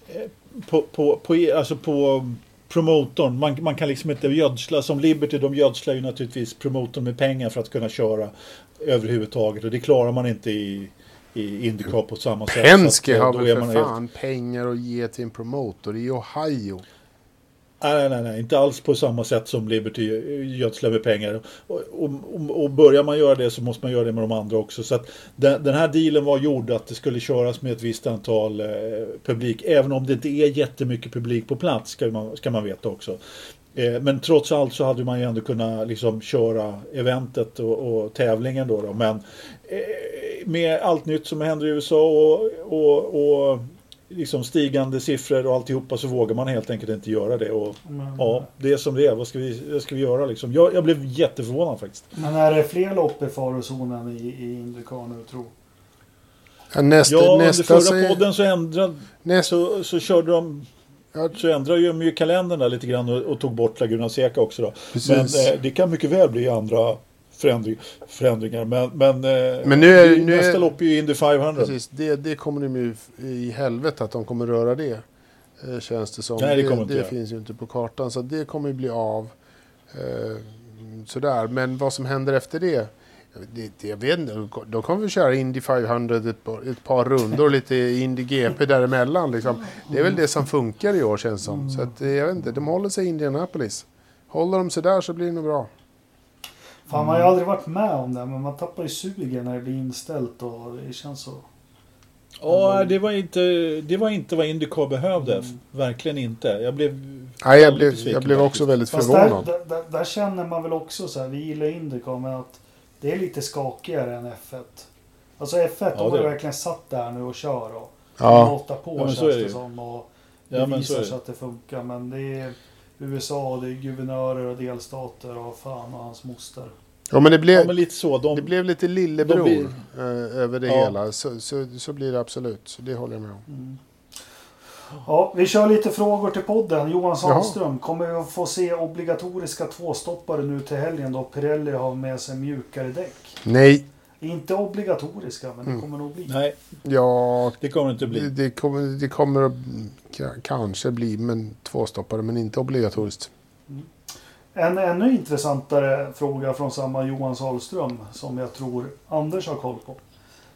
Speaker 1: eh, på, på, på, alltså på promotorn. Man, man kan liksom inte gödsla, som Liberty de gödslar ju naturligtvis promotorn med pengar för att kunna köra överhuvudtaget. Och det klarar man inte i, i Indycar på samma sätt.
Speaker 3: Penske
Speaker 1: eh,
Speaker 3: har väl för
Speaker 1: man helt-
Speaker 3: fan pengar att ge till en promotor i Ohio.
Speaker 1: Nej, nej, nej, inte alls på samma sätt som Liberty gödslar med pengar. Och, och, och, och börjar man göra det så måste man göra det med de andra också. Så att den, den här dealen var gjord att det skulle köras med ett visst antal eh, publik. Även om det inte är jättemycket publik på plats ska man, ska man veta också. Eh, men trots allt så hade man ju ändå kunnat liksom köra eventet och, och tävlingen då. då. Men eh, med allt nytt som händer i USA och, och, och liksom stigande siffror och alltihopa så vågar man helt enkelt inte göra det. Och,
Speaker 2: Men,
Speaker 1: ja, det är som det är. Vad ska vi, vad ska vi göra liksom? Jag, jag blev jätteförvånad faktiskt.
Speaker 2: men är det fler lopp i farozonen i, i Indycar nu tror
Speaker 3: Ja, nästa,
Speaker 1: Ja, under
Speaker 3: nästa,
Speaker 1: förra
Speaker 3: säger-
Speaker 1: podden så ändrade,
Speaker 3: nästa,
Speaker 1: så, så körde de. Så ändrade ju de ju kalendern där lite grann och, och tog bort Laguna Seca också då.
Speaker 3: Precis.
Speaker 1: Men eh, det kan mycket väl bli andra förändring, förändringar. Men, men, eh,
Speaker 3: Men nu är- nu är-
Speaker 1: nästa lopp är ju Indy 500.
Speaker 3: Precis, det, det kommer de ju i helvete att de kommer röra det. eh, Känns det som.
Speaker 1: Nej, det
Speaker 3: det det finns ju inte på kartan. Så det kommer ju bli av. Eh, sådär. Men vad som händer efter det. Det, jag vet inte, de kommer vi köra Indy 500 ett par, ett par rundor, lite Indy GP däremellan. Liksom. Det är väl det som funkar i år känns som. Så att, eh, jag vet inte, de håller sig i Indianapolis. Håller de sig där så blir det nog bra.
Speaker 2: Fan, man har ju aldrig varit med om det, men man tappar ju sugen när det blir inställt och det känns så.
Speaker 1: Ja, det var inte, det var inte vad Indycar behövde.
Speaker 2: Mm.
Speaker 1: Verkligen inte. Jag blev
Speaker 3: Nej, jag blev, jag blev också väldigt förvånad.
Speaker 2: där, där, där känner man väl också så här, vi gillar Indycar, men att det är lite skakigare än F1. Alltså F1,
Speaker 1: Ja,
Speaker 2: de har ju verkligen satt där nu och kör och
Speaker 3: Ja.
Speaker 2: matar på
Speaker 1: Ja,
Speaker 2: känns
Speaker 1: det
Speaker 2: som. Och det
Speaker 1: Ja,
Speaker 2: visar sig att det funkar. Men det är USA och det är guvernörer och delstater och fan och hans moster.
Speaker 3: Ja, men det
Speaker 1: Ja,
Speaker 3: blev,
Speaker 1: men lite så. De,
Speaker 3: det blev lite lillebror
Speaker 1: de blir-
Speaker 3: eh, över det
Speaker 1: Ja.
Speaker 3: hela. Så, så, så blir det absolut. Så det håller jag med om.
Speaker 2: Mm. Ja, vi kör lite frågor till podden. Johan
Speaker 3: Jaha.
Speaker 2: Sandström, kommer vi att få se obligatoriska tvåstoppare nu till helgen då Pirelli har med sig mjukare däck?
Speaker 3: Nej,
Speaker 2: Inte obligatoriska, men det
Speaker 3: Mm.
Speaker 2: kommer nog bli.
Speaker 1: nej,
Speaker 3: ja,
Speaker 1: det kommer det inte
Speaker 3: det,
Speaker 1: bli.
Speaker 3: det, kommer, det kommer att ka- kanske bli men tvåstoppare, men inte obligatoriskt.
Speaker 2: En ännu intressantare fråga från samma Johan Sahlström som jag tror Anders har koll på.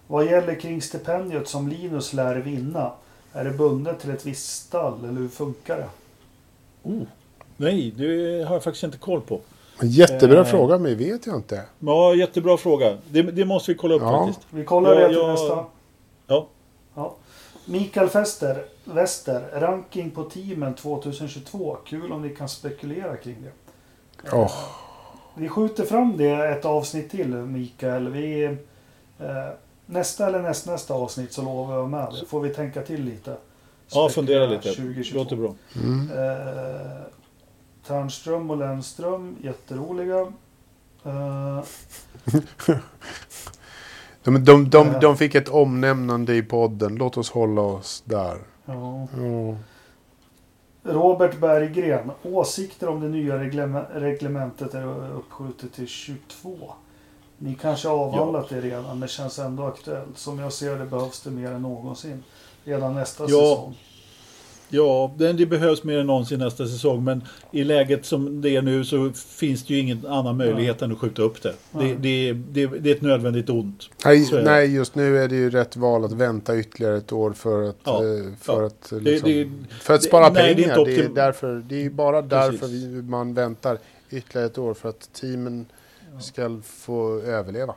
Speaker 2: Vad gäller kring stipendiet som Linus lär vinna, är det bundet till ett visst stall eller hur funkar det?
Speaker 1: Oh, nej, det har jag faktiskt inte koll på.
Speaker 3: Jättebra
Speaker 1: Eh.
Speaker 3: fråga, men vet jag inte.
Speaker 1: Ja, jättebra fråga. Det, det måste vi kolla upp
Speaker 3: Ja.
Speaker 1: faktiskt.
Speaker 2: Vi kollar
Speaker 1: Ja,
Speaker 2: det till
Speaker 1: jag-
Speaker 2: nästa.
Speaker 1: Ja.
Speaker 2: Ja. Mikael Fester, Wester, ranking på teamen 2022. Kul om ni kan spekulera kring det.
Speaker 3: Åh,
Speaker 2: Vi skjuter fram det ett avsnitt till Mikael. Vi, eh, nästa eller nästnästa avsnitt så lovar jag med det. Får vi tänka till lite.
Speaker 1: Ja, fundera lite.
Speaker 2: 2022.
Speaker 1: Låter bra.
Speaker 3: mm.
Speaker 2: Eh, Tärnström och Lennström, jätteroliga. Eh, [LAUGHS]
Speaker 3: de, de, de,
Speaker 2: Eh.
Speaker 3: de fick ett omnämnande i podden. Låt oss hålla oss där.
Speaker 2: ja.
Speaker 3: Ja.
Speaker 2: Robert Berggren, åsikter om det nya regleme- reglementet är uppskjutet till 22. Ni kanske har avhandlat det redan, men känns ändå aktuellt. Som jag ser det behövs det mer än någonsin. Redan nästa
Speaker 1: Ja.
Speaker 2: säsong.
Speaker 1: Ja, det, det behövs mer än någonsin nästa säsong. Men i läget som det är nu så finns det ju ingen annan möjlighet än att skjuta upp det. Det,
Speaker 2: Nej.
Speaker 1: det, det, det är ett nödvändigt ont.
Speaker 3: Nej,
Speaker 1: det.
Speaker 3: nej, just nu är det ju rätt val att vänta ytterligare ett år för att,
Speaker 1: Ja,
Speaker 3: eh, för
Speaker 1: ja.
Speaker 3: att, liksom,
Speaker 1: det-
Speaker 3: för att
Speaker 1: det-
Speaker 3: spara
Speaker 1: nej, det är
Speaker 3: pengar. Det är, därför, det är bara därför
Speaker 1: Precis.
Speaker 3: man väntar ytterligare ett år för att teamen ska få överleva.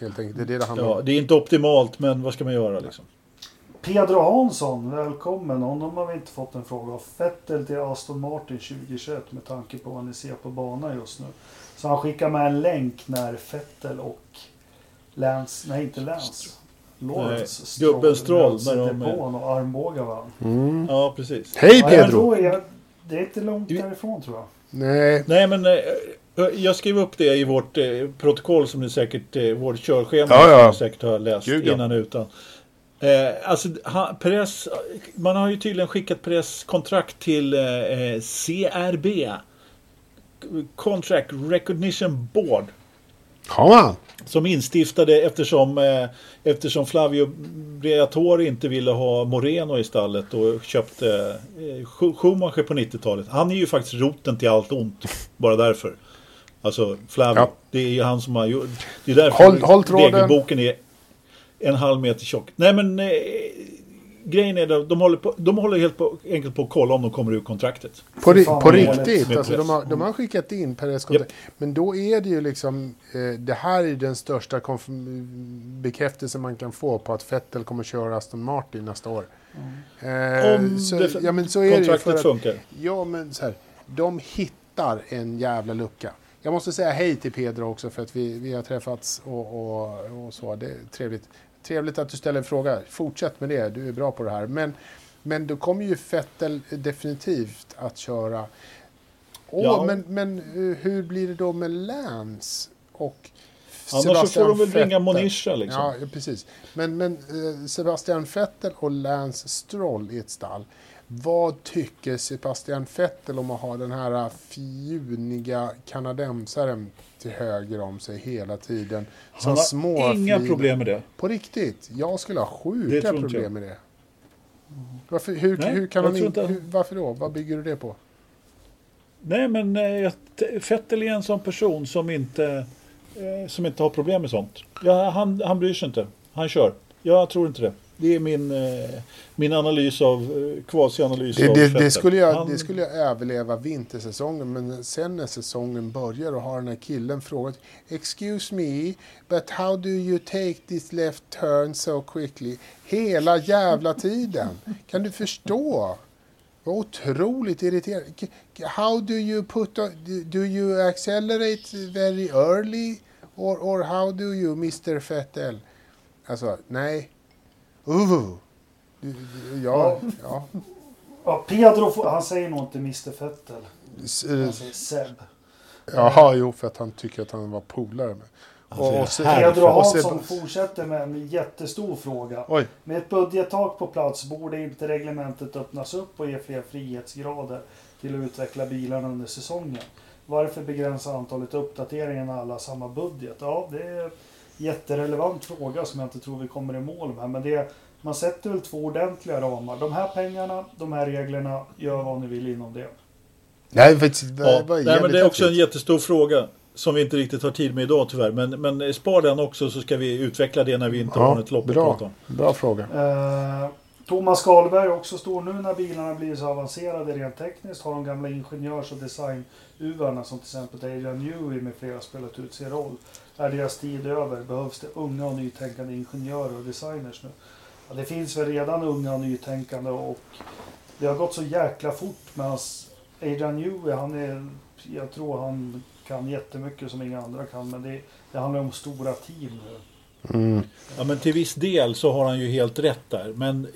Speaker 3: Helt enkelt, det är det det handlar
Speaker 1: Ja,
Speaker 3: om.
Speaker 1: det är inte optimalt, men vad ska man göra liksom?
Speaker 2: Pedro Hansson, välkommen. Honom har vi inte fått en fråga av. Fettel till Aston Martin 2021 med tanke på vad ni ser på banan just nu. Så han skickar med en länk när Fettel och Lance, nej inte Lance. Lawrence
Speaker 1: gubben Stroll, när de-
Speaker 2: depån och armbågar varandra.
Speaker 3: Mm.
Speaker 1: Ja, precis.
Speaker 3: Hej
Speaker 2: Ja,
Speaker 3: Pedro!
Speaker 2: tror jag, det är inte långt därifrån tror jag.
Speaker 3: Nej,
Speaker 1: Nej, men eh, jag skrev upp det i vårt eh, protokoll som ni säkert, eh, vårt körschema
Speaker 3: Ja, ja.
Speaker 1: som ni säkert har läst
Speaker 3: Gud, ja.
Speaker 1: innan och utan. Eh, alltså, ha, Perez, man har ju tydligen skickat Perez kontrakt till eh, eh, CRB. Contract Recognition Board.
Speaker 3: har man?
Speaker 1: Som instiftade eftersom, eh, eftersom Flavio Briatore inte ville ha Moreno i stallet och köpte eh, Schu- Schumacher på 90-talet. Han är ju faktiskt roten till allt ont. Bara därför. Alltså Flavio.
Speaker 3: Ja.
Speaker 1: Det är ju han som har gjort... Det är därför
Speaker 3: Håll- håll tråden.
Speaker 1: regelboken är en halv meter tjock. Nej men eh, grejen är att de håller, på, de håller helt på, enkelt på att kolla om de kommer ur kontraktet.
Speaker 3: På, ri-
Speaker 2: fan
Speaker 3: på riktigt, alltså, de, har, de har skickat in Perez kontrakt. Men då är det ju liksom, eh, det här är den största bekräftelsen man kan få på att Vettel kommer köra Aston Martin nästa år. Eh,
Speaker 1: Om
Speaker 3: så,
Speaker 1: det-
Speaker 3: ja, men så är det ju för
Speaker 1: Kontraktet
Speaker 3: att,
Speaker 1: funkar.
Speaker 3: Ja, men så här, de hittar en jävla lucka. Jag måste säga hej till Pedro också för att vi, vi har träffats och, och, och så. Det är trevligt. Trevligt att du ställer en fråga. Fortsätt med det, du är bra på det här. Men, men då kommer ju Fettel definitivt att köra. Åh,
Speaker 1: Ja.
Speaker 3: men, men eh, hur blir det då med Lance och
Speaker 1: Annars så får de väl ringa? Monisha liksom.
Speaker 3: Ja, precis. Men, men eh, Sebastian Vettel och Lance Stroll i ett stall. Vad tycker Sebastian Vettel om att ha den här fjuniga kanadensaren till höger om sig hela tiden? Som
Speaker 1: Han har
Speaker 3: små
Speaker 1: inga
Speaker 3: fin-
Speaker 1: problem med det.
Speaker 3: På riktigt, jag skulle ha sjuka problem
Speaker 1: jag.
Speaker 3: med det. Varför, hur,
Speaker 1: Nej,
Speaker 3: hur kan han inte- hur, varför då? Vad bygger du det på?
Speaker 1: Nej men eh, Fettel är en sån person som inte, eh, som inte har problem med sånt. Ja, han, han bryr sig inte. Han kör. Jag tror inte det. Det är min, eh, min analys av, eh, quasi-analys
Speaker 3: Det,
Speaker 1: av
Speaker 3: det, det, skulle jag, det skulle jag överleva vintersäsongen, men sen när säsongen börjar och har den här killen frågat Excuse me, but how do you take this left turn so quickly? Hela jävla tiden. Kan du förstå? Vad otroligt irriterande. How do you put on, do you accelerate very early? Or, or how do you, Mr Vettel? Alltså, nej. Uh. Ja, ja.
Speaker 2: Ja, Pedro, han säger nog inte Mr Fettel. Han
Speaker 3: eh,
Speaker 2: säger Seb.
Speaker 3: Jaha, jo, för att han tycker att han var polare med. Och, och,
Speaker 2: Pedro Hansson fortsätter med en jättestor fråga.
Speaker 3: Oj,
Speaker 2: Med ett budgettak på plats borde inte reglementet öppnas upp och ge fler frihetsgrader till att utveckla bilarna under säsongen? Varför begränsa antalet uppdateringar när alla har samma budget? Ja, det är jätterelevant fråga som jag inte tror vi kommer i mål med. Men det, man sätter väl två ordentliga ramar. De här pengarna, de här reglerna, gör vad ni vill inom det.
Speaker 3: nej, faktiskt, det
Speaker 1: Ja, nej, men det är också en jättestor fråga. Som vi inte riktigt har tid med idag tyvärr. Men, men spar den också så ska vi utveckla det när vi inte har ett lopp att prata
Speaker 3: bra,
Speaker 1: om.
Speaker 3: bra fråga.
Speaker 2: Eh, Thomas Karlberg också står nu när bilarna blir så avancerade rent tekniskt har de gamla ingenjörs och design-uvarna som till exempel Adrian Newey med flera spelat ut sin roll. Är deras tid över? Behövs det unga och nytänkande ingenjörer och designers nu? Ja, det finns väl redan unga och nytänkande och det har gått så jäkla fort medan Adrian Newey, han är, jag tror han kan jättemycket som inga andra kan men det, det handlar om stora team nu.
Speaker 3: Mm.
Speaker 1: Ja men till viss del så har han ju helt rätt där. Men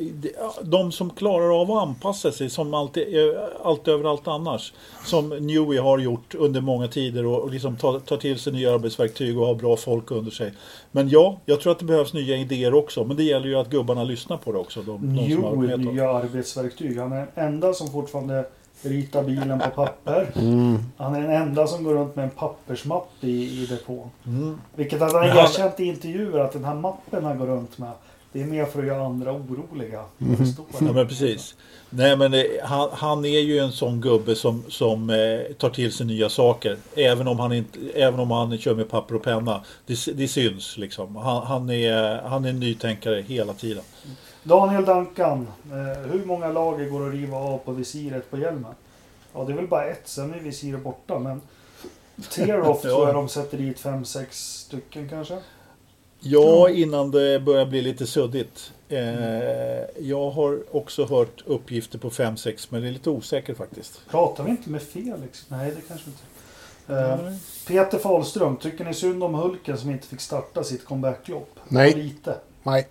Speaker 1: de som klarar av att anpassa sig som alltid, eh, allt överallt annars. Som Newey har gjort under många tider och, och liksom tar tar till sig nya arbetsverktyg och har bra folk under sig. Men ja, jag tror att det behövs nya idéer också. Men det gäller ju att gubbarna lyssnar på det också. De, de
Speaker 2: Newey, nya arbetsverktyg. Han är den enda som fortfarande ritar bilen på papper.
Speaker 3: Mm.
Speaker 2: Han är den enda som går runt med en pappersmapp i, i depån.
Speaker 1: Mm.
Speaker 2: Vilket att han har erkänt i intervjuer att den här mappen han går runt med det är mer för att göra andra oroliga.
Speaker 3: Mm.
Speaker 2: Det
Speaker 1: Ja
Speaker 2: det.
Speaker 1: men precis. Nej men eh, han, han är ju en sån gubbe som, som eh, tar till sig nya saker. Även om han, inte, även om han kör med papper och penna. Det, det syns liksom. Han, han, är, han är en nytänkare hela tiden.
Speaker 2: Daniel Duncan. Eh, hur många lager går att riva av på visiret på hjälmen? Ja, det är väl bara ett, sen är visiret borta. Men tear-off [LAUGHS] tror jag de sätter dit fem sex stycken kanske.
Speaker 1: Ja, innan det börjar bli lite suddigt. Eh, jag har också hört uppgifter på 5-6 men det är lite osäkert faktiskt.
Speaker 2: Pratar vi inte med Felix? Nej, det kanske inte. Eh, Peter Fahlström, tycker ni synd om Hulken som inte fick starta sitt comebacklopp?
Speaker 3: Nej.
Speaker 2: Lite.
Speaker 3: Nej,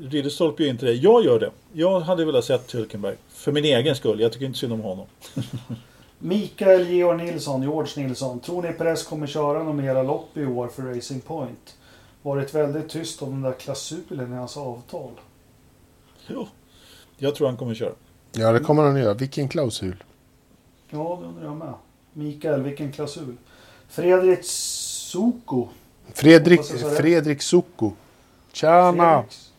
Speaker 1: Ridderstolpe gör inte det. Jag gör det. Jag hade velat sett Hulkenberg. För min egen skull. Jag tycker inte synd om honom. [LAUGHS]
Speaker 2: Mikael Georg Nilsson, George Nilsson. Tror ni Perez kommer köra några mera lopp i år för Racing Point? Varit väldigt tyst om den där klausulen i hans avtal.
Speaker 1: Jo. Jag tror han kommer köra.
Speaker 3: ja det kommer han att göra. Vilken klausul?
Speaker 2: Ja, det undrar jag med. Mikael, vilken klausul? Fredrik Soko.
Speaker 3: Fredrik. Fredrik Soko. Tjena!
Speaker 2: Fredrik S-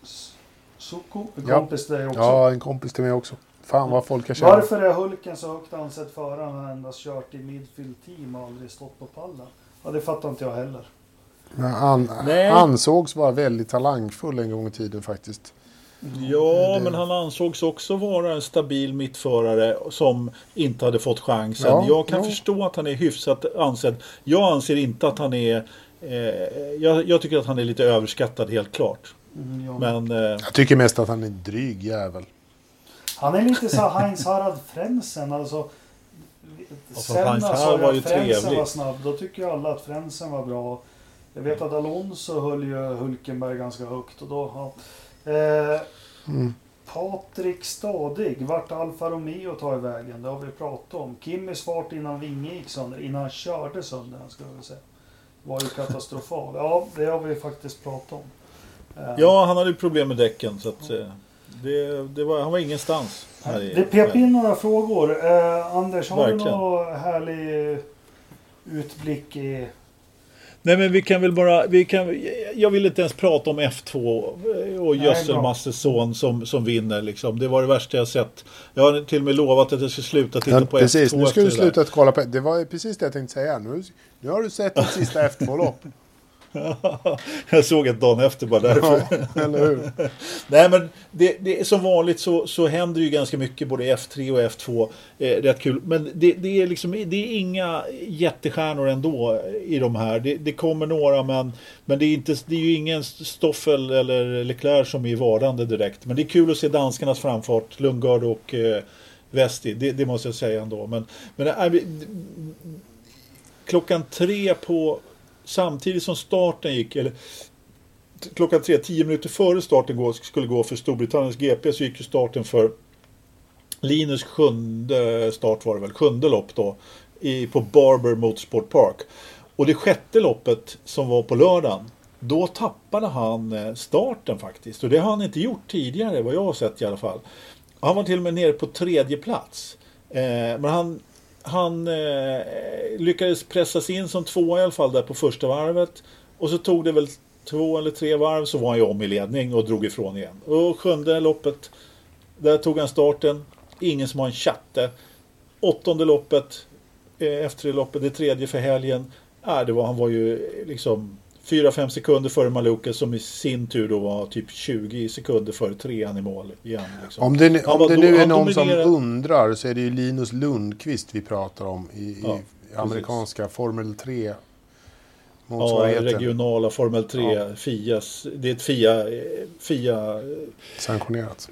Speaker 2: Soko, en
Speaker 3: Ja.
Speaker 2: kompis till dig också.
Speaker 3: Ja, en kompis till mig också. Fan vad folk har känt.
Speaker 2: Varför är Hulken så högt ansedd förare när han endast kört i midfield team och aldrig stått på pallen? Ja, det fattar inte jag heller.
Speaker 3: Men Han
Speaker 1: Nej.
Speaker 3: ansågs vara väldigt talangfull en gång i tiden faktiskt.
Speaker 1: Ja,
Speaker 3: det-
Speaker 1: men han ansågs också vara en stabil mittförare som inte hade fått chansen.
Speaker 3: Ja,
Speaker 1: jag kan
Speaker 3: ja.
Speaker 1: förstå att han är hyfsat ansedd. Jag anser inte att han är... Eh, jag, jag tycker att han är lite överskattad helt klart.
Speaker 2: Mm, ja.
Speaker 1: Men eh,
Speaker 3: Jag tycker mest att han är en dryg jävel.
Speaker 2: Han är lite så här Heinz Harald Frentzen. Alltså,
Speaker 1: fast
Speaker 2: Sen
Speaker 1: hans
Speaker 2: när
Speaker 1: var
Speaker 2: jag
Speaker 1: ju
Speaker 2: att Frentzen
Speaker 1: trevlig.
Speaker 2: var snabb, då tycker ju alla att Frentzen var bra. Jag vet att Alonso höll ju Hulkenberg ganska högt och då... Ja. Eh,
Speaker 3: Mm.
Speaker 2: Patrik Stadig, vart Alfa Romeo tar i vägen? Det har vi pratat om. Kimmys fart innan Vinge gick sönder, innan han körde sönder ska jag väl säga. Var ju katastrofal. Ja, det har vi faktiskt pratat om. Eh,
Speaker 1: Ja, han hade ju problem med däcken så att eh, det, det var, han var ingenstans. Här i,
Speaker 2: Det pep in några frågor. Eh, Anders, har
Speaker 1: Verkligen.
Speaker 2: du någon härlig utblick i...
Speaker 1: Nej men vi kan väl bara, vi kan, jag vill inte ens prata om F2 och
Speaker 2: Nej,
Speaker 1: Gödselmasses son som, som vinner liksom. Det var det värsta jag sett. Jag har till och med lovat att jag ska sluta titta
Speaker 3: Ja,
Speaker 1: på
Speaker 3: precis,
Speaker 1: F2
Speaker 3: nu ska du sluta att kolla på... Det var ju precis det jag tänkte säga. Nu, nu har du sett ditt sista F2-lopp. [LAUGHS]
Speaker 1: jag såg ett dagen efter bara därför.
Speaker 3: Ja, eller hur? [LAUGHS]
Speaker 1: Nej men det, det, är som vanligt så, så händer ju ganska mycket både i F3 och F2. Eh, rätt kul. Men det, det, är liksom, det är inga jättestjärnor ändå i de här. Det, det kommer några men, men det, är inte, det är ju ingen Stoffel eller Leclerc som är vardande direkt. Men det är kul att se danskarnas framfart. Lundgaard och eh, Vesti. Det, det måste jag säga ändå. Men, men äh, klockan tre på samtidigt som starten gick. Eller, klockan tre, tio minuter före starten skulle gå för Storbritanniens GP så gick ju starten för Linus sjunde start var det väl, sjunde lopp då i, på Barber Motorsport Park. Och det sjätte loppet som var på lördagen då tappade han eh, starten faktiskt. Och det har han inte gjort tidigare vad jag har sett i alla fall. Han var till och med nere på tredje plats. Eh, men han, han eh, lyckades pressas in som tvåa i alla fall där på första varvet. Och så tog det väl två eller tre varv så var han ju om i ledning och drog ifrån igen. Och sjunde loppet, där tog han starten. Ingen som har en chatte. Åttonde loppet, eh, F3-loppet, det tredje för helgen. Äh, det var, han var ju eh, liksom 4-5 sekunder före Maluka som i sin tur då var typ 20 sekunder före trean i mål igen. Liksom.
Speaker 3: Om det,
Speaker 1: Han
Speaker 3: om det
Speaker 1: då-
Speaker 3: nu är någon som
Speaker 1: dominerade-
Speaker 3: undrar så är det ju Linus Lundqvist vi pratar om i, i
Speaker 1: Ja,
Speaker 3: amerikanska Formel 3
Speaker 1: Ja, regionala Formel 3,
Speaker 3: Ja.
Speaker 1: Fias, det är ett Fia, eh, Fia
Speaker 3: Sanktionerat.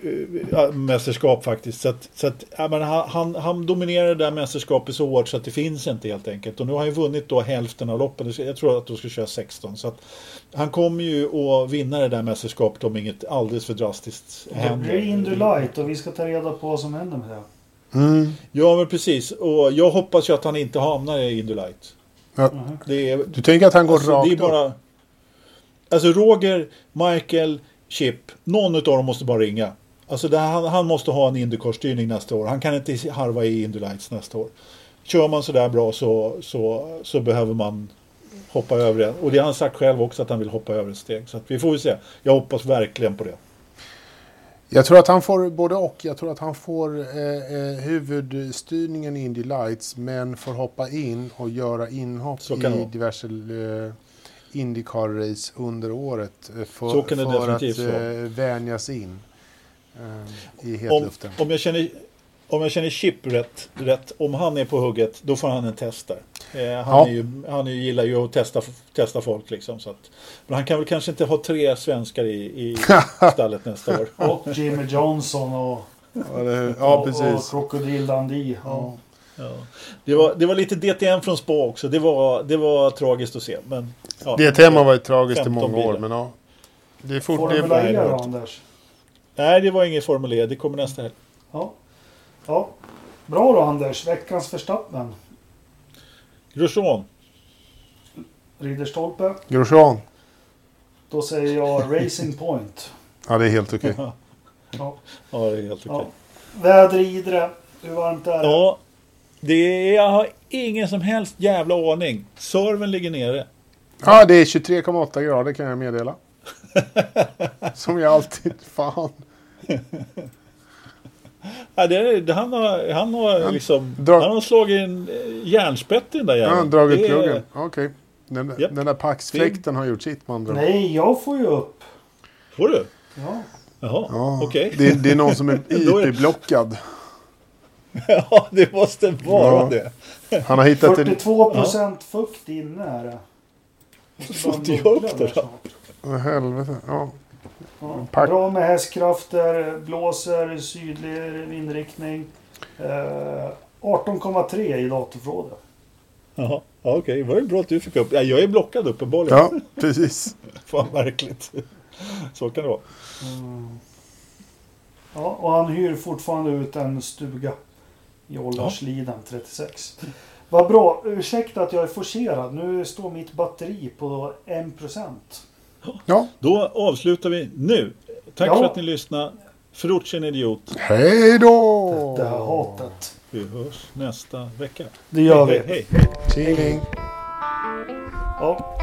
Speaker 1: ja, mästerskap faktiskt. Så att, så att, ja, men han, han, dominerar det där mästerskapet så hårt så att det finns inte helt enkelt. Och nu har han ju vunnit då hälften av loppen. Jag tror att de ska köra 16. Så att han kommer ju att vinna det där mästerskapet om inget alldeles för drastiskt
Speaker 2: Det
Speaker 1: händer.
Speaker 2: blir Indy Light och vi ska ta reda på vad som händer med det.
Speaker 3: Mm.
Speaker 1: Ja men precis. Och jag hoppas ju att han inte hamnar i Indy Light.
Speaker 3: Ja.
Speaker 1: Är,
Speaker 3: Du tänker att han går
Speaker 1: Alltså,
Speaker 3: rakt
Speaker 1: det är bara...
Speaker 3: upp?
Speaker 1: Alltså Roger, Michael, Chip. Någon av dem måste bara ringa. Alltså det, han, han måste ha en Indycar-styrning nästa år. Han kan inte harva i Indy Lights nästa år. Kör man sådär bra så, så, så behöver man hoppa över det. Och det har han sagt själv också att han vill hoppa över ett steg. Så vi får väl se. Jag hoppas verkligen på det.
Speaker 3: Jag tror att han får både och. Jag tror att han får eh, eh, huvudstyrningen i Indy Lights men får hoppa in och göra inhopp i
Speaker 1: vara.
Speaker 3: diverse eh, Indycar-race under året. eh, För, för att eh, vänjas in eh, i
Speaker 1: Om,
Speaker 3: hetluften.
Speaker 1: om, jag känner, om jag känner Chip rätt, rätt, om han är på hugget, då får han en test där. Eh, han,
Speaker 3: Ja.
Speaker 1: är ju, han är, ju- gillar ju att testa, testa folk liksom. Så att, men han kan väl kanske inte ha tre svenskar i, i [LAUGHS] stallet nästa år. [LAUGHS]
Speaker 2: Och Jimmy Johnson och,
Speaker 3: Ja, det- ja,
Speaker 2: och, och
Speaker 3: precis.
Speaker 2: Krokodil Dundee. Ja.
Speaker 1: Ja. Det, var, det var lite DTM från Spa också. Det var, det var tragiskt att se. Men, ja,
Speaker 3: DTM har varit tragiskt i
Speaker 1: 15
Speaker 3: många år,
Speaker 1: bilar.
Speaker 3: men ja. Det är fort...
Speaker 2: Formula E då, Anders?
Speaker 1: Nej, det var inget Formel E. Det kommer nästa helg.
Speaker 2: Ja. Ja. Bra då Anders. Veckans Verstappen.
Speaker 1: Grosjean.
Speaker 2: Ridderstolpe.
Speaker 3: Grosjean.
Speaker 2: Då säger jag Racing Point. [LAUGHS]
Speaker 3: Ja, det är helt okej.
Speaker 2: Ja.
Speaker 1: Ja, det är helt okej.
Speaker 2: Ja. Väder i Idre. Hur varmt är det?
Speaker 1: Ja, det är, jag har ingen som helst jävla aning. Serven ligger nere.
Speaker 3: Ja, det är 23,8 grader kan jag meddela. [LAUGHS] Som jag alltid... Fan. [LAUGHS]
Speaker 1: Ja, det, det, han har, han har
Speaker 3: Han
Speaker 1: liksom...
Speaker 3: drar-
Speaker 1: Han har slagit en eh, järnspett i den där
Speaker 3: Ja,
Speaker 1: jäveln.
Speaker 3: han har dragit
Speaker 1: Det
Speaker 3: pluggen. Okej. Den,
Speaker 1: Japp.
Speaker 3: den där paxfläkten har gjort sitt man andra.
Speaker 2: Nej, jag får ju upp.
Speaker 1: Får du?
Speaker 2: Ja.
Speaker 1: Jaha,
Speaker 3: Ja,
Speaker 1: okej.
Speaker 3: det, det är någon som är [LAUGHS] IP-blockad. [LAUGHS]
Speaker 1: ja, det måste vara
Speaker 3: Ja.
Speaker 1: det.
Speaker 3: Han har hittat en...
Speaker 2: 42 procent fukt inne är det.
Speaker 1: Får inte jag upp det då?
Speaker 3: Helvete. Ja.
Speaker 2: Ja. Bra med hästkrafter, blåser sydlig vindriktning. Eh, 18,3 i datorförrådet.
Speaker 1: Jaha, ja, okej. Det var ju bra att du fick upp. Ja, jag är blockad uppenbarligen.
Speaker 3: Ja, precis. [LAUGHS]
Speaker 1: Fan märkligt. Så kan det vara.
Speaker 2: Ja, och han hyr fortfarande ut en stuga i Åldersliden 36. Vad bra. Ursäkta att jag är forcerad. Nu står mitt batteri på 1%.
Speaker 3: Ja,
Speaker 1: Då avslutar vi nu. Tack
Speaker 2: Ja.
Speaker 1: för att ni lyssnade. Fruch en idiot.
Speaker 3: hej då!
Speaker 2: Det här hatet.
Speaker 1: Vi hörs nästa vecka.
Speaker 2: Det gör vi.
Speaker 1: Hej, hej.
Speaker 3: Tjingeling.
Speaker 2: Ja.